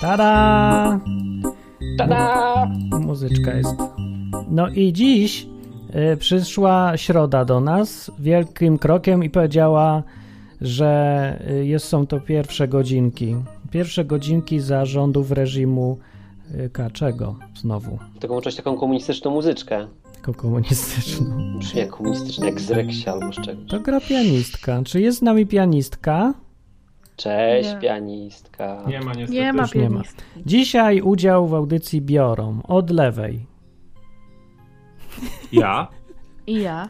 Tada! Tada! Muzyczka jest. No i dziś y, przyszła środa do nas wielkim krokiem i powiedziała, że y, jest, są to pierwsze godzinki. Pierwsze godzinki zarządów reżimu y, K. Czego znowu? Tylko włączyć taką komunistyczną muzyczkę. Taką komunistyczną. Brzmi jak komunistyczna, jak z Reksia albo z czegoś. To gra pianistka. Czy jest z nami pianistka? Cześć, Nie. pianistka. Nie ma niestety. Nie ma już nie ma. pianistki. Dzisiaj udział w audycji biorą od lewej. Ja? I ja.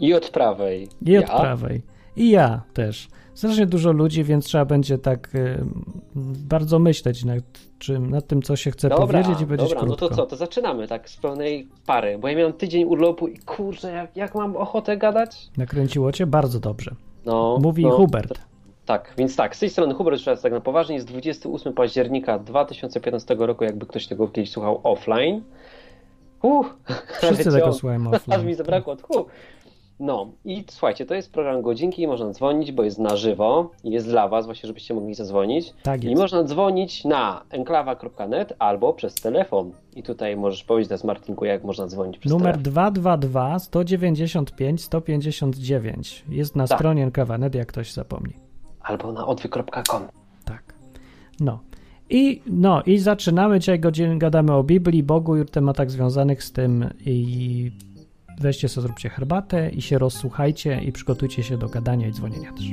I od prawej. I od ja? prawej. I ja też. Strasznie dużo ludzi, więc trzeba będzie tak y, bardzo myśleć nad, czym, nad tym, co się chce Dobra, powiedzieć i powiedzieć dobra, no krótko. to co, to zaczynamy tak z pełnej pary, bo ja miałem tydzień urlopu i kurczę, jak, jak mam ochotę gadać? Nakręciło cię? Bardzo dobrze. No, Mówi no, Hubert. Tak, więc tak, z tej strony Hubert, teraz tak na poważnie, jest 28 października 2015 roku, jakby ktoś tego kiedyś słuchał offline. Uh, Wszyscy tego słuchają Aż mi offline. zabrakło tchu. No i słuchajcie, to jest program Godzinki, można dzwonić, bo jest na żywo i jest dla was, właśnie żebyście mogli zadzwonić. Tak I jest. można dzwonić na enklawa.net albo przez telefon. I tutaj możesz powiedzieć teraz Martinku, jak można dzwonić przez Numer telefon. 222 195 159 jest na Tak. stronie NKWNet, jak ktoś zapomni. Albo na odwy.com. Tak. No. I, no, i zaczynamy dzisiaj godzinę, gadamy o Biblii, Bogu i tematach związanych z tym i weźcie sobie, zróbcie herbatę i się rozsłuchajcie i przygotujcie się do gadania i dzwonienia też.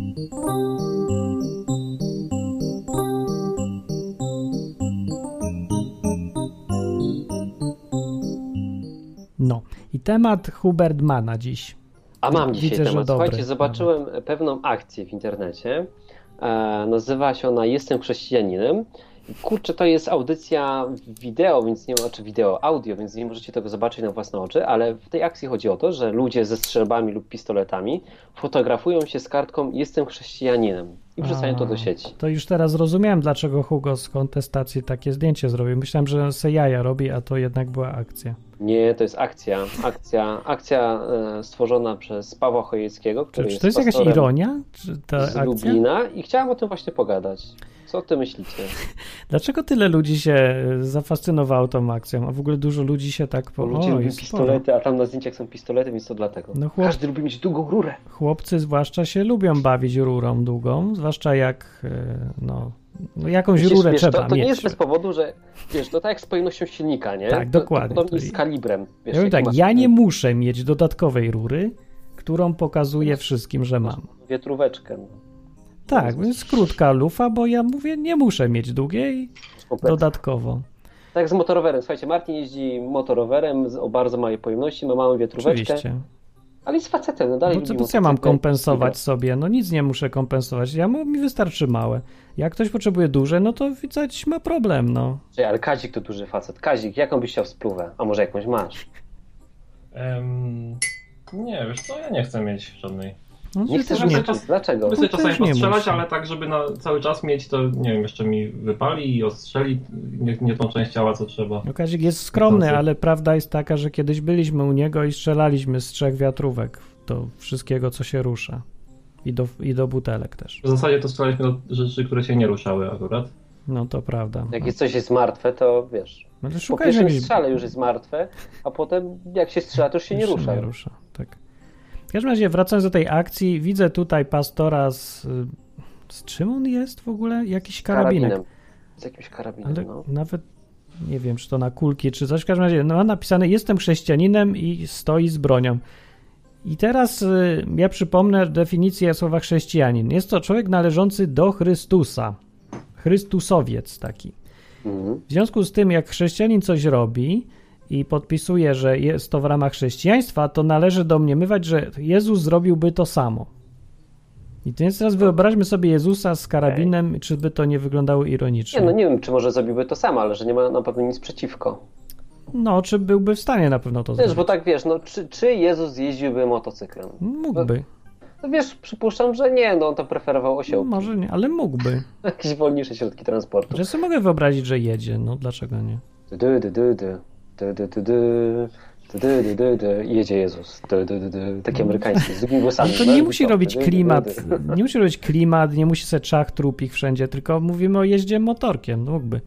No i temat Hubert ma na dziś. A mam dzisiaj Widzę, temat. dobry Słuchajcie, zobaczyłem pewną akcję w internecie. E, nazywa się ona Jestem chrześcijaninem. Kurczę, to jest audycja wideo, więc nie ma, czy wideo, audio, więc nie możecie tego zobaczyć na własne oczy, ale w tej akcji chodzi o to, że ludzie ze strzelbami lub pistoletami fotografują się z kartką Jestem chrześcijaninem i wrzucają to do sieci. To już teraz zrozumiałem, dlaczego Hugo z kontestacji takie zdjęcie zrobił. Myślałem, że se jaja robi, a to jednak była akcja. Nie, to jest akcja. Akcja, akcja e, stworzona przez Pawła Chojeckiego, Czy, który czy to jest jakaś pastorem ironia? Czy ta z akcja? Lublina i chciałem o tym właśnie pogadać. Co ty myślicie? Dlaczego tyle ludzi się e, zafascynowało tą akcją? A w ogóle dużo ludzi się tak po... Ludzie lubią sporo. pistolety, a tam na zdjęciach są pistolety, więc to dlatego. No chłop- Każdy lubi mieć długą rurę. Chłopcy zwłaszcza się lubią bawić rurą długą, zwłaszcza jak e, no, no jakąś Widzisz, rurę wiesz, trzeba to, to mieć. nie jest bez powodu, że wiesz, to tak jak z pojemnością silnika, nie? Tak, To- dokładnie. To z kalibrem. Wiesz, ja tak, masz ja nie muszę mieć dodatkowej rury, którą pokazuję wszystkim, że mam. Wietróweczkę. no. Tak, więc krótka lufa, bo ja mówię, nie muszę mieć długiej Kompletnie. dodatkowo. Tak z motorowerem. Słuchajcie, Martin jeździ motorowerem o bardzo małej pojemności, ma małą wietróweczkę, Oczywiście. ale jest facetem, no dalej Bo co, po co ja mam kompensować sobie? No nic nie muszę kompensować. Ja mu, mi wystarczy małe. Jak ktoś potrzebuje duże, no to widać ma problem, no. Czekaj, Ale Kazik to duży facet. Kazik, jaką byś chciał spluwę? A może jakąś masz? Em, nie, wiesz co, ja nie chcę mieć żadnej. No Nie chcesz mieć? czas- Dlaczego? Chcę sobie czasami nie postrzelać, ale tak, żeby na cały czas mieć, to nie wiem, jeszcze mi wypali i ostrzeli nie, nie tą część ciała, co trzeba. No Kazik jest skromny, ale prawda jest taka, że kiedyś byliśmy u niego i strzelaliśmy z trzech wiatrówek do wszystkiego, co się rusza. I do, i do butelek też. W zasadzie to strzelaliśmy do rzeczy, które się nie ruszały akurat. No to prawda. Jak No. jest coś jest martwe, to wiesz. No to Po pierwszym strzale już jest martwe, a potem jak się strzela, to już się nie Już rusza. Nie rusza, tak. W każdym razie, wracając do tej akcji, widzę tutaj pastora z... Z czym on jest w ogóle? Jakiś karabinek. Karabinem. Z jakimś karabinem, Ale no. nawet nie wiem, czy to na kulki, czy coś. W każdym razie no, ma napisane, jestem chrześcijaninem i stoi z bronią. I teraz y, ja przypomnę definicję słowa chrześcijanin. Jest to człowiek należący do Chrystusa. Chrystusowiec taki. Mhm. W związku z tym, jak chrześcijanin coś robi i podpisuje, że jest to w ramach chrześcijaństwa, to należy domniemywać, że Jezus zrobiłby to samo. I więc teraz wyobraźmy sobie Jezusa z karabinem, czy by to nie wyglądało ironicznie. Nie, no nie wiem, czy może zrobiłby to samo, ale że nie ma na pewno nic przeciwko. No, czy byłby w stanie na pewno to Wiesz, zrobić? bo tak wiesz, no czy, czy Jezus jeździłby motocyklem? Mógłby. No wiesz, przypuszczam, że nie, no on to preferował osiołki. Może nie, ale mógłby. Jakieś wolniejsze środki transportu. Że sobie mogę wyobrazić, że jedzie. No, dlaczego nie? Du, du, du, du, dy, dy, dy, dy, jedzie Jezus. Dy, dy, dy, dy, taki amerykański, z drugimi głosami. Ale to no, nie musi robić klimat, nie musi robić klimat, nie musi se czach trupich wszędzie, tylko mówimy o jeździe motorkiem, no mógłby.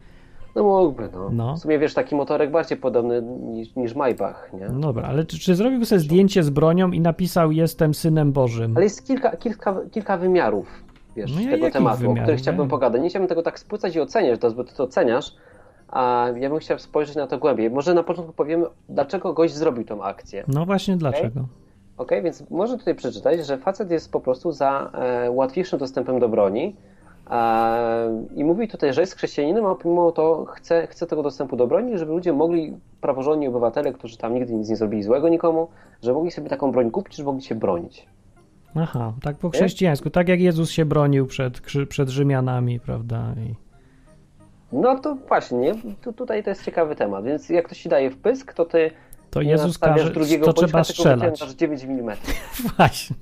No mógłby, no. No. W sumie wiesz, taki motorek bardziej podobny niż, niż Maybach, nie? No dobra, ale czy, czy zrobiłby sobie zdjęcie z bronią i napisał jestem synem Bożym? Ale jest kilka, kilka, kilka wymiarów, wiesz, No ja tego tematu, o wymiarów? których chciałbym Ja- pogadać. Nie chciałbym tego tak spłycać i oceniać, to, bo ty to oceniasz, a ja bym chciał spojrzeć na to głębiej. Może na początku powiemy, dlaczego gość zrobił tą akcję. No właśnie dlaczego? Ok, więc może tutaj przeczytać, że facet jest po prostu za e, łatwiejszym dostępem do broni e, i mówi tutaj, że jest chrześcijaninem, a pomimo to chce, chce tego dostępu do broni, żeby ludzie mogli, praworządni obywatele, którzy tam nigdy nic nie zrobili złego nikomu, że mogli sobie taką broń kupić, żeby mogli się bronić. Aha, tak po chrześcijańsku, tak jak Jezus się bronił przed, przed Rzymianami, prawda? I... No to właśnie, nie? Tu, tutaj to jest ciekawy temat, więc jak ktoś ci daje wpysk, to ty To Jezus każe, drugiego to trzeba strzelać. wyciągasz 9 mm. Właśnie.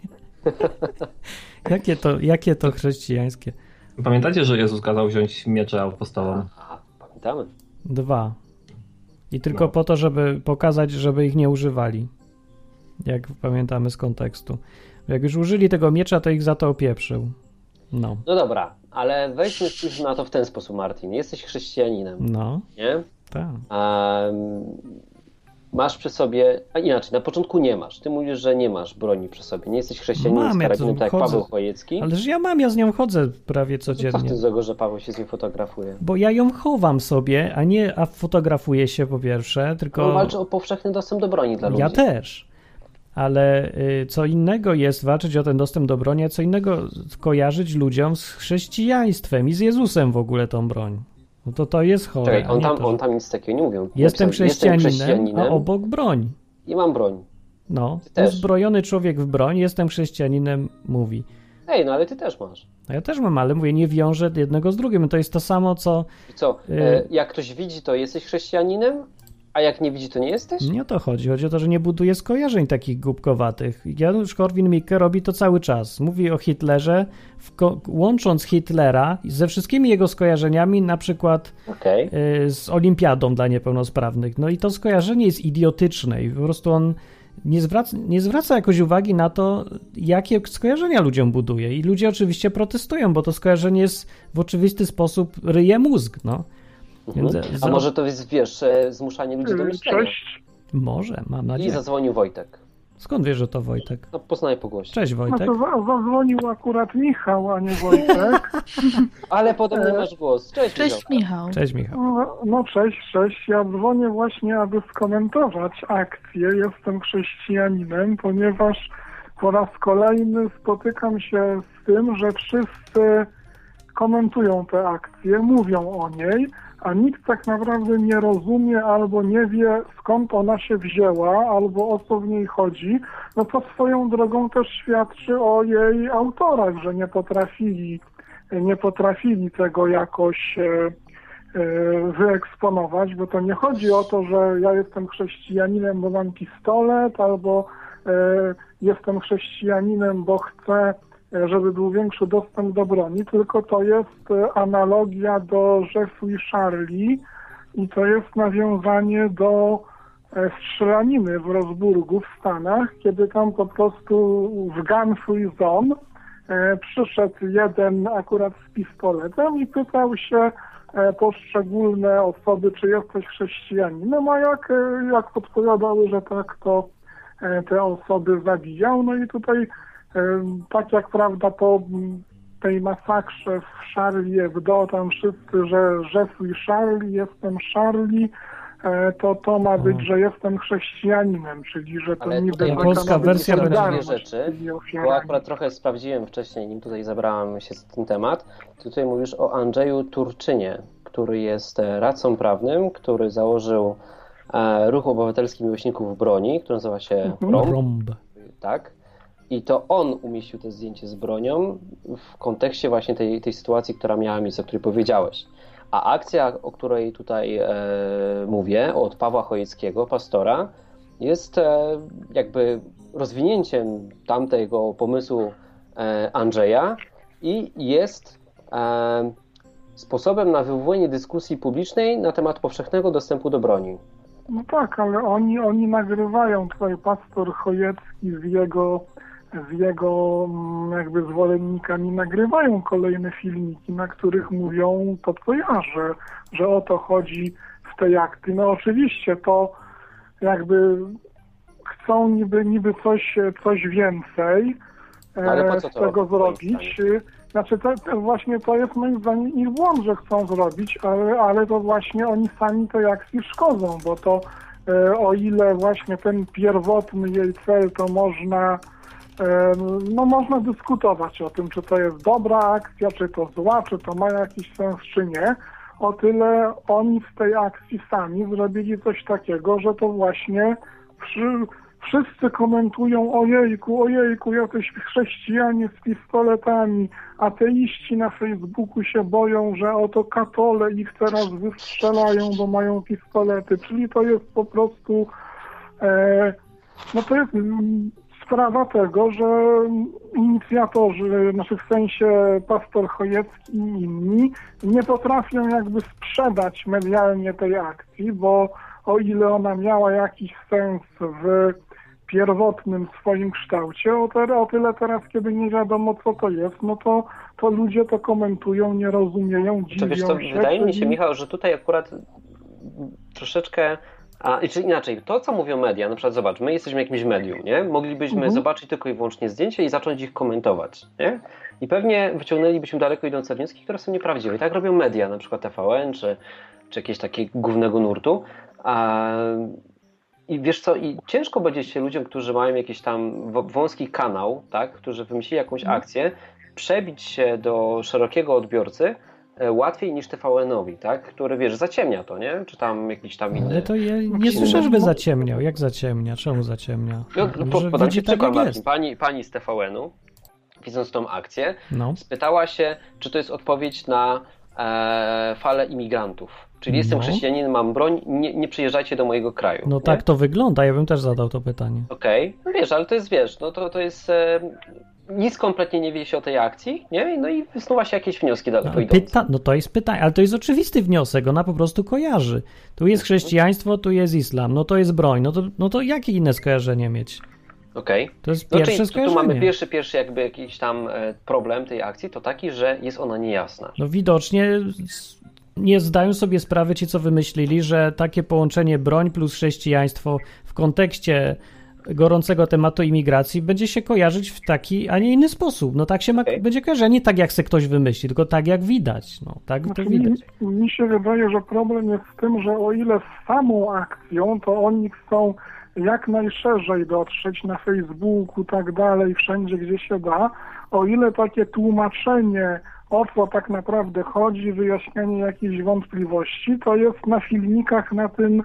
jakie, to, jakie to chrześcijańskie? Pamiętacie, że Jezus kazał wziąć miecze apostolom? A, pamiętamy. Dwa. I tylko No. po to, żeby pokazać, żeby ich nie używali. Jak pamiętamy z kontekstu. Jak już użyli tego miecza, to ich za to opieprzył. No, No dobra, ale weźmy na to w ten sposób, Martin. Jesteś chrześcijaninem, no, nie? tak. Em, masz przy sobie, a inaczej, na początku nie masz. Ty mówisz, że nie masz broni przy sobie. Nie jesteś chrześcijaninem Mam, z karabinem, tak jak. Paweł Chojecki. Ależ ja mam, ja z nią chodzę prawie Co codziennie. ty złego, że Paweł się z nim fotografuje? Bo ja ją chowam sobie, a nie a fotografuję się po pierwsze, On tylko walczy o powszechny dostęp do broni dla ludzi. ja też. Ale y, co innego jest walczyć o ten dostęp do broni, a co innego kojarzyć ludziom z chrześcijaństwem i z Jezusem w ogóle tą broń. No to to jest chore. Czekaj, on tam, to, on tam nic takiego nie mówił. Jestem chrześcijaninem, chrześcijaninem a obok broń. i mam broń. No, Ty też. uzbrojony człowiek w broń, jestem chrześcijaninem, mówi. Ej, no ale ty też masz. A ja też mam, ale mówię, nie wiążę jednego z drugim. To jest to samo, co... I co, Y- e, jak ktoś widzi, to jesteś chrześcijaninem, a jak nie widzi, to nie jesteś? Nie o to chodzi. Chodzi o to, że nie buduje skojarzeń takich głupkowatych. Janusz Korwin-Mikke robi to cały czas. Mówi o Hitlerze, łącząc Hitlera ze wszystkimi jego skojarzeniami, na przykład Okej. y, z Olimpiadą dla niepełnosprawnych. No i to skojarzenie jest idiotyczne i po prostu on nie zwraca, nie zwraca jakoś uwagi na to, jakie skojarzenia ludziom buduje. I ludzie oczywiście protestują, bo to skojarzenie jest w oczywisty sposób ryje mózg, no. Więc Mhm. za- A może to jest, wiesz, e, zmuszanie ludzi do myślenia? Cześć. Może, mam I nadzieję. zadzwonił Wojtek. Skąd wiesz, że to Wojtek? No poznaję po głosie. Cześć No Wojtek. to za- zadzwonił akurat Michał, a nie Wojtek. Ale podobny masz głos. Cześć, Cześć Michał. Michał. Cześć Michał. No, no cześć, cześć. Ja dzwonię właśnie, aby skomentować akcję. Jestem chrześcijaninem, ponieważ po raz kolejny spotykam się z tym, że wszyscy komentują tę akcję, mówią o niej, a nikt tak naprawdę nie rozumie albo nie wie skąd ona się wzięła, albo o co w niej chodzi. No to swoją drogą też świadczy o jej autorach, że nie potrafili, nie potrafili tego jakoś e, e, wyeksponować, bo to nie chodzi o to, że ja jestem chrześcijaninem, bo mam pistolet, albo e, jestem chrześcijaninem, bo chcę, żeby był większy dostęp do broni, tylko to jest e, analogia do Jeffrey Charlie i to jest nawiązanie do e, strzelaniny w Rosburgu w Stanach, kiedy tam po prostu w Gun Free Zone e, przyszedł jeden akurat z pistoletem i pytał się e, poszczególne osoby, czy jesteś chrześcijaninem, a jak, e, jak odpowiadały, że tak, to e, te osoby zabijał. No i tutaj e, tak jak prawda po m, tej masakrze w Charlie Hebdo, tam wszyscy, że Jeffrey Charlie, jestem Charlie, to to ma być, że jestem chrześcijaninem, czyli że to Ale niby tutaj taka polska wersja będzie- rzeczy, Bo akurat trochę sprawdziłem wcześniej, nim tutaj zabrałem się z tym temat. Tutaj mówisz o Andrzeju Turczynie, który jest e, radcą prawnym, który założył e, Ruch Obywatelski Miłośników Broni, który nazywa się Mhm. ROM, Rąb. tak? I to on umieścił to zdjęcie z bronią w kontekście właśnie tej, tej sytuacji, która miała miejsce, o której powiedziałeś. A akcja, o której tutaj e, mówię, od Pawła Chojeckiego, pastora, jest e, jakby rozwinięciem tamtego pomysłu e, Andrzeja i jest e, sposobem na wywołanie dyskusji publicznej na temat powszechnego dostępu do broni. No tak, ale oni, oni nagrywają, tutaj pastor Chojecki z jego, z jego mm, jakby zwolennikami nagrywają kolejne filmiki, na których mówią to, co ja, że, że o to chodzi w tej akcji. No oczywiście to jakby chcą niby, niby coś, coś więcej e, z tego robią, zrobić. Znaczy to, to właśnie to jest moim zdaniem ich błąd, że chcą zrobić, ale, ale to właśnie oni sami tej akcji szkodzą, bo to e, o ile właśnie ten pierwotny jej cel to można no można dyskutować o tym, czy to jest dobra akcja, czy to zła, czy to ma jakiś sens, czy nie. O tyle oni z tej akcji sami zrobili coś takiego, że to właśnie wszyscy komentują ojejku, ojejku, jacyś chrześcijanie z pistoletami, ateiści na Facebooku się boją, że oto katole ich teraz wystrzelają, bo mają pistolety, czyli to jest po prostu e, no to jest mm, sprawa tego, że inicjatorzy, znaczy w sensie pastor Chojecki i inni nie potrafią jakby sprzedać medialnie tej akcji, bo o ile ona miała jakiś sens w pierwotnym swoim kształcie, o, te, o tyle teraz, kiedy nie wiadomo co to jest, no to, to ludzie to komentują, nie rozumieją, dziwią To wiesz co, się. wydaje mi się, Michał, że tutaj akurat troszeczkę. A, czy inaczej, to co mówią media, na przykład zobacz, my jesteśmy jakimś medium, nie? Moglibyśmy Mhm. zobaczyć tylko i wyłącznie zdjęcie i zacząć ich komentować, nie? I pewnie wyciągnęlibyśmy daleko idące wnioski, które są nieprawdziwe. I tak robią media, na przykład TVN, czy, czy jakieś takie głównego nurtu. A, I wiesz co, i ciężko będzie się ludziom, którzy mają jakiś tam wąski kanał, tak, którzy wymyślili jakąś Mhm. akcję, przebić się do szerokiego odbiorcy łatwiej niż TVN-owi, tak, który wiesz, zaciemnia to, nie? Czy tam jakiś tam inny. Ale to ja nie słyszę, żeby no- zaciemniał. Jak zaciemnia? Czemu zaciemnia? No, po, Że podam ci tak, przykład, Marcin. Pani, pani z TVN-u, widząc tą akcję, No. spytała się, czy to jest odpowiedź na e, falę imigrantów. Czyli jestem No. chrześcijaninem, mam broń, nie, nie przyjeżdżajcie do mojego kraju. No nie? tak to wygląda, ja bym też zadał to pytanie. Okej, no wiesz, ale to jest, wiesz, no to, to jest... E, nic kompletnie nie wie się o tej akcji, nie? No i wysnuwa się jakieś wnioski daleko No, idące. pyta, no to jest pytanie, ale to jest oczywisty wniosek, ona po prostu kojarzy. Tu jest chrześcijaństwo, tu jest islam, no to jest broń, no to, no to jakie inne skojarzenie mieć? Okej. To jest No pierwsze czyli tu, mamy pierwszy, pierwszy jakby jakiś tam e, problem tej akcji, to taki, że jest ona niejasna. No widocznie nie zdają sobie sprawy ci, co wymyślili, że takie połączenie broń plus chrześcijaństwo w kontekście gorącego tematu imigracji będzie się kojarzyć w taki, a nie inny sposób. No tak się ma, Okej. będzie kojarzyć, a nie tak jak se ktoś wymyśli, tylko tak jak widać. No tak to Znaczy, widać. mi, mi się wydaje, że problem jest w tym, że o ile z samą akcją, to oni chcą jak najszerzej dotrzeć na Facebooku, tak dalej, wszędzie gdzie się da, o ile takie tłumaczenie, o co tak naprawdę chodzi, wyjaśnianie jakichś wątpliwości, to jest na filmikach na tym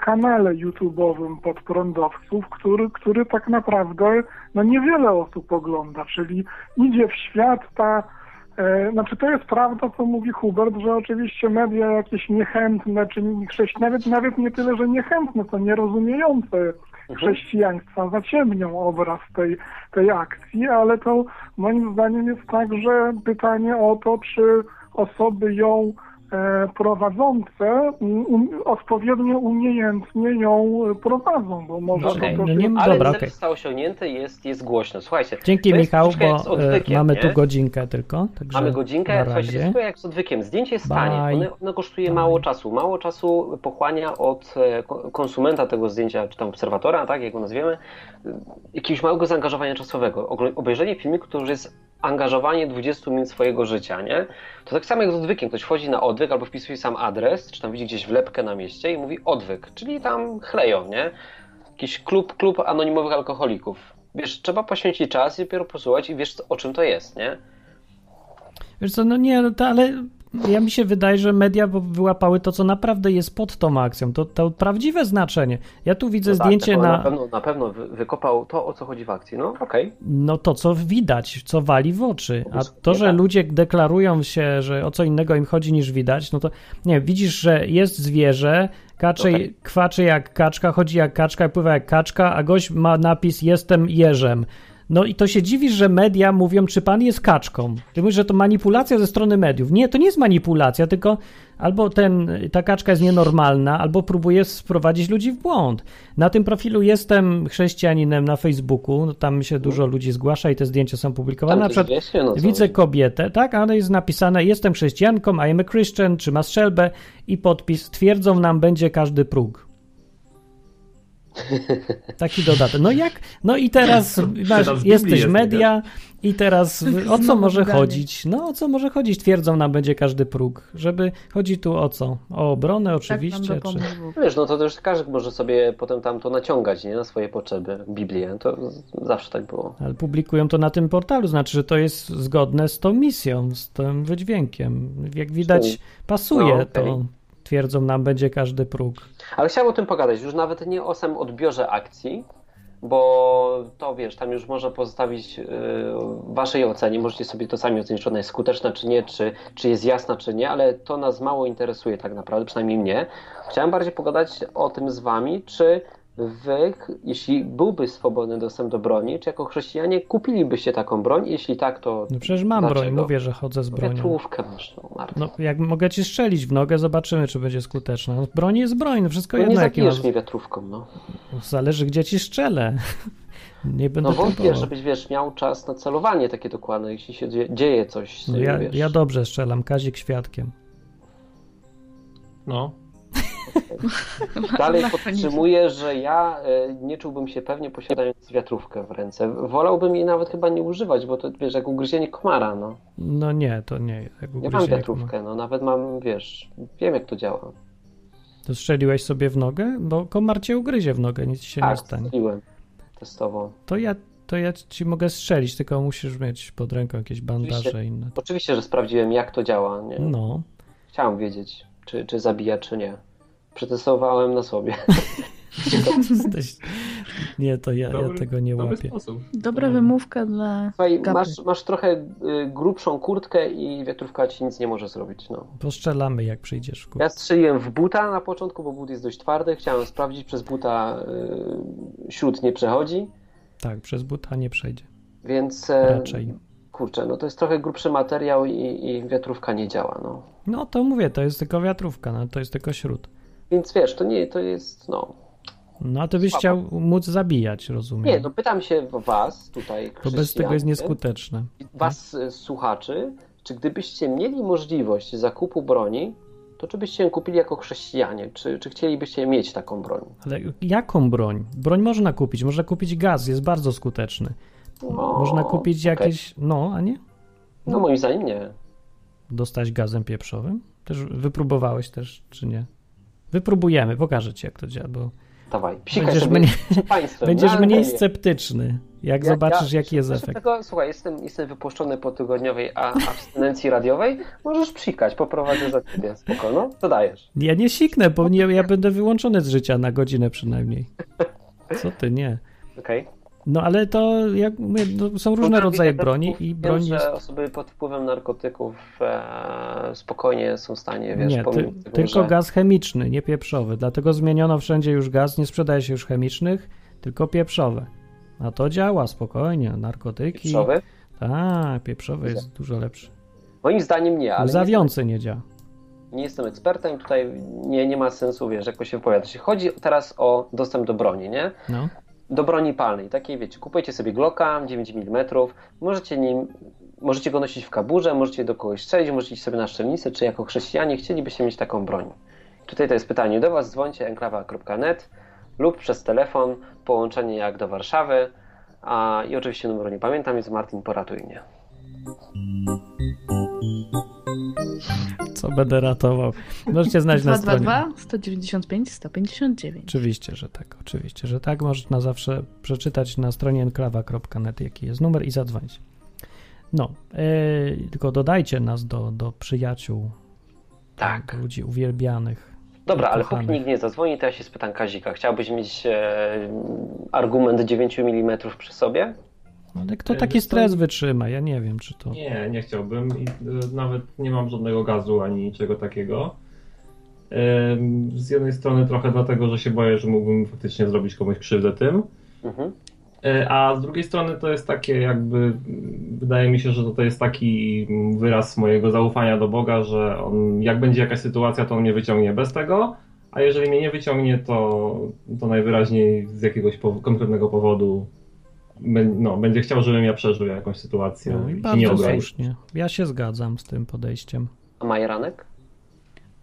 kanale YouTube'owym podprądowców, który, który tak naprawdę no niewiele osób ogląda, czyli idzie w świat ta E, Znaczy to jest prawda, co mówi Hubert, że oczywiście media jakieś niechętne, czy chrześci- nawet, nawet nie tyle, że niechętne, co nierozumiejące chrześcijaństwa zaciemnią obraz tej, tej akcji, ale to moim zdaniem jest także pytanie o to, czy osoby ją e, prowadzące um, odpowiednio umiejętnie ją prowadzą, bo może Okej. to No nie-. Ale Dobra, cel okej. został osiągnięty, jest, jest głośno. Słuchajcie, Dzięki to Michał, bo e, odwykiem, mamy nie? tu godzinkę tylko. Także Mamy godzinkę, słuchajcie, razie. wszystko jak z odwykiem. Zdjęcie jest tanie, ono, ono kosztuje Bye. mało czasu. Mało czasu pochłania od e, ko- konsumenta tego zdjęcia, czy tam obserwatora, tak jak go nazwiemy, jakiegoś małego zaangażowania czasowego. Obejrzenie filmiku, który jest angażowanie 20 minut swojego życia, nie? To tak samo jak z odwykiem. Ktoś wchodzi na odwyk albo wpisuje sam adres, czy tam widzi gdzieś wlepkę na mieście i mówi odwyk, czyli tam chleją, nie? Jakiś klub, klub anonimowych alkoholików. Wiesz, trzeba poświęcić czas i dopiero posłuchać i wiesz o czym to jest, nie? Wiesz co, no nie, no ale ja mi się wydaje, że media wyłapały to, co naprawdę jest pod tą akcją, to, to prawdziwe znaczenie. Ja tu widzę No tak, zdjęcie na, na pewno, na pewno wy- wykopał to, o co chodzi w akcji. No, okej. no to, co widać, co wali w oczy. A to, że tak. ludzie deklarują się, że o co innego im chodzi niż widać, no to nie, widzisz, że jest zwierzę, kacze, Okej. kwaczy jak kaczka, chodzi jak kaczka, pływa jak kaczka, a gość ma napis jestem jeżem. No i to się dziwisz, że media mówią, czy pan jest kaczką. Ty mówisz, że to manipulacja ze strony mediów. Nie, to nie jest manipulacja, tylko albo ten, ta kaczka jest nienormalna, albo próbuje sprowadzić ludzi w błąd. Na tym profilu jestem chrześcijaninem na Facebooku, no tam się dużo ludzi zgłasza i te zdjęcia są publikowane. Na przykład wiecie, no widzę kobietę, tak, ale jest napisane, jestem chrześcijanką, I am a Christian, czy ma strzelbę i podpis, twierdzą nam będzie każdy próg. Taki dodatek. No jak? No i teraz masz, jesteś jest, media i teraz o co może chodzić? No o co może chodzić? Twierdzą nam będzie każdy próg. Żeby chodzi tu o co? O obronę Tak oczywiście. nam czy... Wiesz, no to też każdy może sobie potem tam to naciągać, nie? Na swoje potrzeby, Biblię. To zawsze tak było. Ale publikują to na tym portalu, znaczy, że to jest zgodne z tą misją, z tym wydźwiękiem. Jak widać, pasuje no, okej. to. Twierdzą nam będzie każdy próg. Ale chciałem o tym pogadać, już nawet nie o samym odbiorze akcji, bo to wiesz, tam już można pozostawić yy, waszej ocenie, możecie sobie to sami ocenić, czy ona jest skuteczna, czy nie, czy, czy jest jasna, czy nie, ale to nas mało interesuje tak naprawdę, przynajmniej mnie. Chciałem bardziej pogadać o tym z wami, czy wy, jeśli byłby swobodny dostęp do broni, czy jako chrześcijanie kupilibyście taką broń? Jeśli tak, to No przecież mam broń, Dlaczego? mówię, że chodzę z bronią. wiatrówkę masz, no, Marta. No, jak mogę ci strzelić w nogę, zobaczymy, czy będzie skuteczna. No, broń jest broń, no wszystko No nie jedno, masz. zabijesz mnie wiatrówką, no. Zależy, gdzie ci strzelę. Nie będę No wątpię, próbował. żebyś, wiesz, miał czas na celowanie takie dokładne, jeśli się dzie- dzieje coś. No ja, wiesz. ja dobrze strzelam, Kazik świadkiem. No. Dalej podtrzymuję, że ja e, nie czułbym się pewnie posiadając wiatrówkę w ręce. Wolałbym jej nawet chyba nie używać, bo to, wiesz, jak ugryzienie komara, no. No nie, to nie. Jak Ja mam wiatrówkę, no nawet mam, wiesz, wiem jak to działa. komara. To strzeliłeś sobie w nogę? Bo komar cię ugryzie w nogę, nic ci się nie Tak, stanie. strzeliłem testowo. To ja, to ja ci mogę strzelić, tylko musisz mieć pod ręką jakieś bandaże Oczywiście. inne. Oczywiście, że sprawdziłem jak to działa, nie? No. Chciałem wiedzieć, czy, czy zabija, czy nie. Przetestowałem na sobie. Jesteś... Nie, to ja, ja Dobry- tego nie dobry łapię. sposób. Dobra wymówka dla Słuchaj, masz, masz trochę y, grubszą kurtkę i wiatrówka ci nic nie może zrobić, no. Postrzelamy, jak przyjdziesz w Ja strzeliłem w buta na początku, bo but jest dość twardy. Chciałem sprawdzić, przez buta y, śród nie przechodzi, Tak, przez buta nie przejdzie. więc e, Raczej. kurczę, no to jest trochę grubszy materiał i, i wiatrówka nie działa, no. No to mówię, to jest tylko wiatrówka, no, to jest tylko śród. Więc wiesz, to nie, to jest, no. No a ty byś chciał móc zabijać, rozumiem. Nie, no pytam się was tutaj, Bo bez tego jest nieskuteczne. was e, słuchaczy, czy gdybyście mieli możliwość zakupu broni, to czy byście ją kupili jako chrześcijanie? Czy, czy chcielibyście mieć taką broń? Ale jaką broń? Broń można kupić. Można kupić gaz, jest bardzo skuteczny. No, Można kupić okej. jakieś. No, a nie? No moim zdaniem nie. Dostać gazem pieprzowym? Też wypróbowałeś też, czy nie? Wypróbujemy, pokażę ci, jak to działa, bo Dawaj, będziesz, sobie mnie, przed państwem. będziesz mniej sceptyczny, jak Ja- zobaczysz, ja- jaki jest efekt. Tego, słuchaj, jestem, jestem wypuszczony po tygodniowej abstynencji radiowej. Możesz psikać, poprowadzę za ciebie. Spoko, no, to dajesz. Ja nie siknę, bo nie, ja będę wyłączony z życia na godzinę przynajmniej. Co ty, nie. Okej. No ale to jak mówię, no, są różne rodzaje broni i Wiem, broń że jest... osoby pod wpływem narkotyków e, spokojnie są w stanie, wiesz, Nie, ty, tego, tylko że... gaz chemiczny, nie pieprzowy. Dlatego zmieniono wszędzie już gaz, nie sprzedaje się już chemicznych, tylko pieprzowe. A to działa spokojnie, narkotyki. Pieprzowy? Tak, pieprzowy jest dużo lepszy. Moim zdaniem nie, ale nie jestem, Łzawiący nie działa. nie jestem ekspertem, tutaj nie, nie ma sensu, wiesz, jakoś się wypowiadać. Chodzi teraz o dostęp do broni, nie? No. Do broni palnej. Takiej wiecie, kupujecie sobie Glocka 9 mm, możecie nim, możecie go nosić w kaburze, możecie do kogoś strzelić, możecie iść sobie na szczelnicę, czy jako chrześcijanie chcielibyście mieć taką broń. Tutaj to jest pytanie do Was, dzwońcie enklawa.net lub przez telefon, połączenie jak do Warszawy, a, i oczywiście numeru nie pamiętam, jest Martin, poratuj mnie. Będę ratował? Możecie znać na stronie. 222 195 159. Oczywiście, że tak, oczywiście, że tak. Można zawsze przeczytać na stronie enklawa.net, jaki jest numer i zadzwonić. No, e, tylko dodajcie nas do, do przyjaciół, Tak. do ludzi uwielbianych. Dobra, ale Kochanych. póki nikt nie zadzwoni, to ja się spytam Kazika. Chciałbyś mieć e, argument 9 mm przy sobie? Ale kto E, taki stres wytrzyma? Ja nie wiem, czy to... Nie, nie chciałbym i y, nawet nie mam żadnego gazu ani niczego takiego. Z jednej strony trochę dlatego, że się boję, że mógłbym faktycznie zrobić komuś krzywdę tym, Mhm. E, A z drugiej strony to jest takie jakby, mm, wydaje mi się, że to jest taki mm, wyraz mojego zaufania do Boga, że on, jak będzie jakaś sytuacja, to on mnie wyciągnie bez tego, a jeżeli mnie nie wyciągnie, to, to najwyraźniej z jakiegoś konkretnego powodu no, będzie chciał, żebym ja przeżył jakąś sytuację No i nie bardzo obraził. słusznie. Ja się zgadzam z tym podejściem. A Majeranek?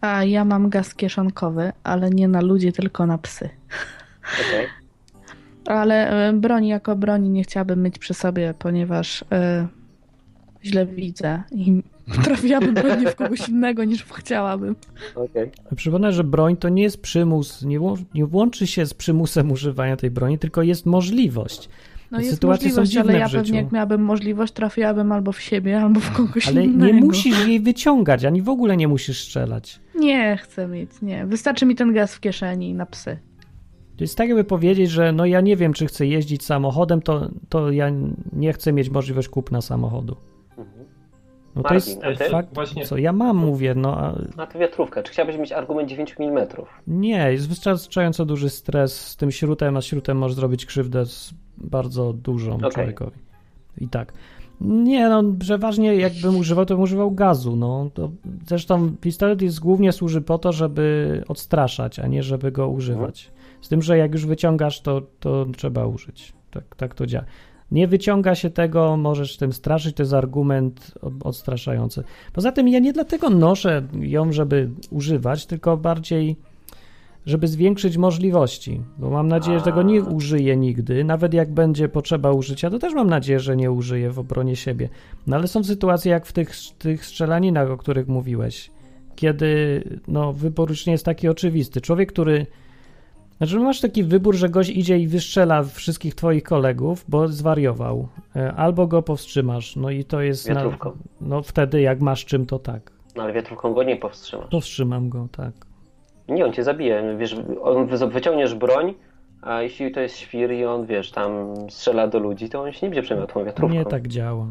A ja mam gaz kieszonkowy, ale nie na ludzi, tylko na psy. Okej. Ale e, broni jako broni nie chciałabym mieć przy sobie, ponieważ e, źle widzę i trafiłabym pewnie w kogoś innego niż chciałabym. Okej. Przypomnę, że broń to nie jest przymus, nie, nie łączy się z przymusem używania tej broni, tylko jest możliwość. No jest Sytuacje są możliwość, dziwne ale ja w życiu. pewnie jak miałabym możliwość, trafiłabym albo w siebie, albo w kogoś Ale innego. nie musisz jej wyciągać, ani w ogóle nie musisz strzelać. Nie chcę mieć, nie. Wystarczy mi ten gaz w kieszeni na psy. To jest tak, jakby powiedzieć, że no ja nie wiem, czy chcę jeździć samochodem, to, to ja nie chcę mieć możliwość kupna samochodu. Mhm. No to jest ty? fakt, Właśnie- co ja mam, mówię, no a A to wiatrówka. Czy chciałbyś mieć argument 9 mm? nie, jest wystarczająco duży stres z tym śrutem, a śrutem może zrobić krzywdę z bardzo dużą Okej. człowiekowi. I tak. Nie, no przeważnie jakbym używał, to bym używał gazu, no. To, zresztą pistolet jest głównie służy po to, żeby odstraszać, a nie żeby go używać. Z tym, że jak już wyciągasz, to, to trzeba użyć. Tak, tak to działa. Nie wyciąga się tego, możesz tym straszyć, to jest argument od- odstraszający. Poza tym ja nie dlatego noszę ją, żeby używać, tylko bardziej, żeby zwiększyć możliwości, bo mam nadzieję, że tego nie użyję nigdy, nawet jak będzie potrzeba użycia, to też mam nadzieję, że nie użyję w obronie siebie. No ale są sytuacje jak w tych, tych strzelaninach, o których mówiłeś, kiedy no, wybór już nie jest taki oczywisty. Człowiek, który znaczy, masz taki wybór, że gość idzie i wystrzela wszystkich twoich kolegów, bo zwariował. E, Albo go powstrzymasz. No i to jest. Na, Wiatrówką. no wtedy, jak masz czym, to tak. No ale wiatrówką go nie powstrzymasz. Powstrzymam go, tak. Nie, on cię zabije. Wiesz, on wy- wyciągniesz broń, a jeśli to jest świr i on, wiesz, tam strzela do ludzi, to on się nie będzie przejmował tą wiatrówką. Nie tak działa.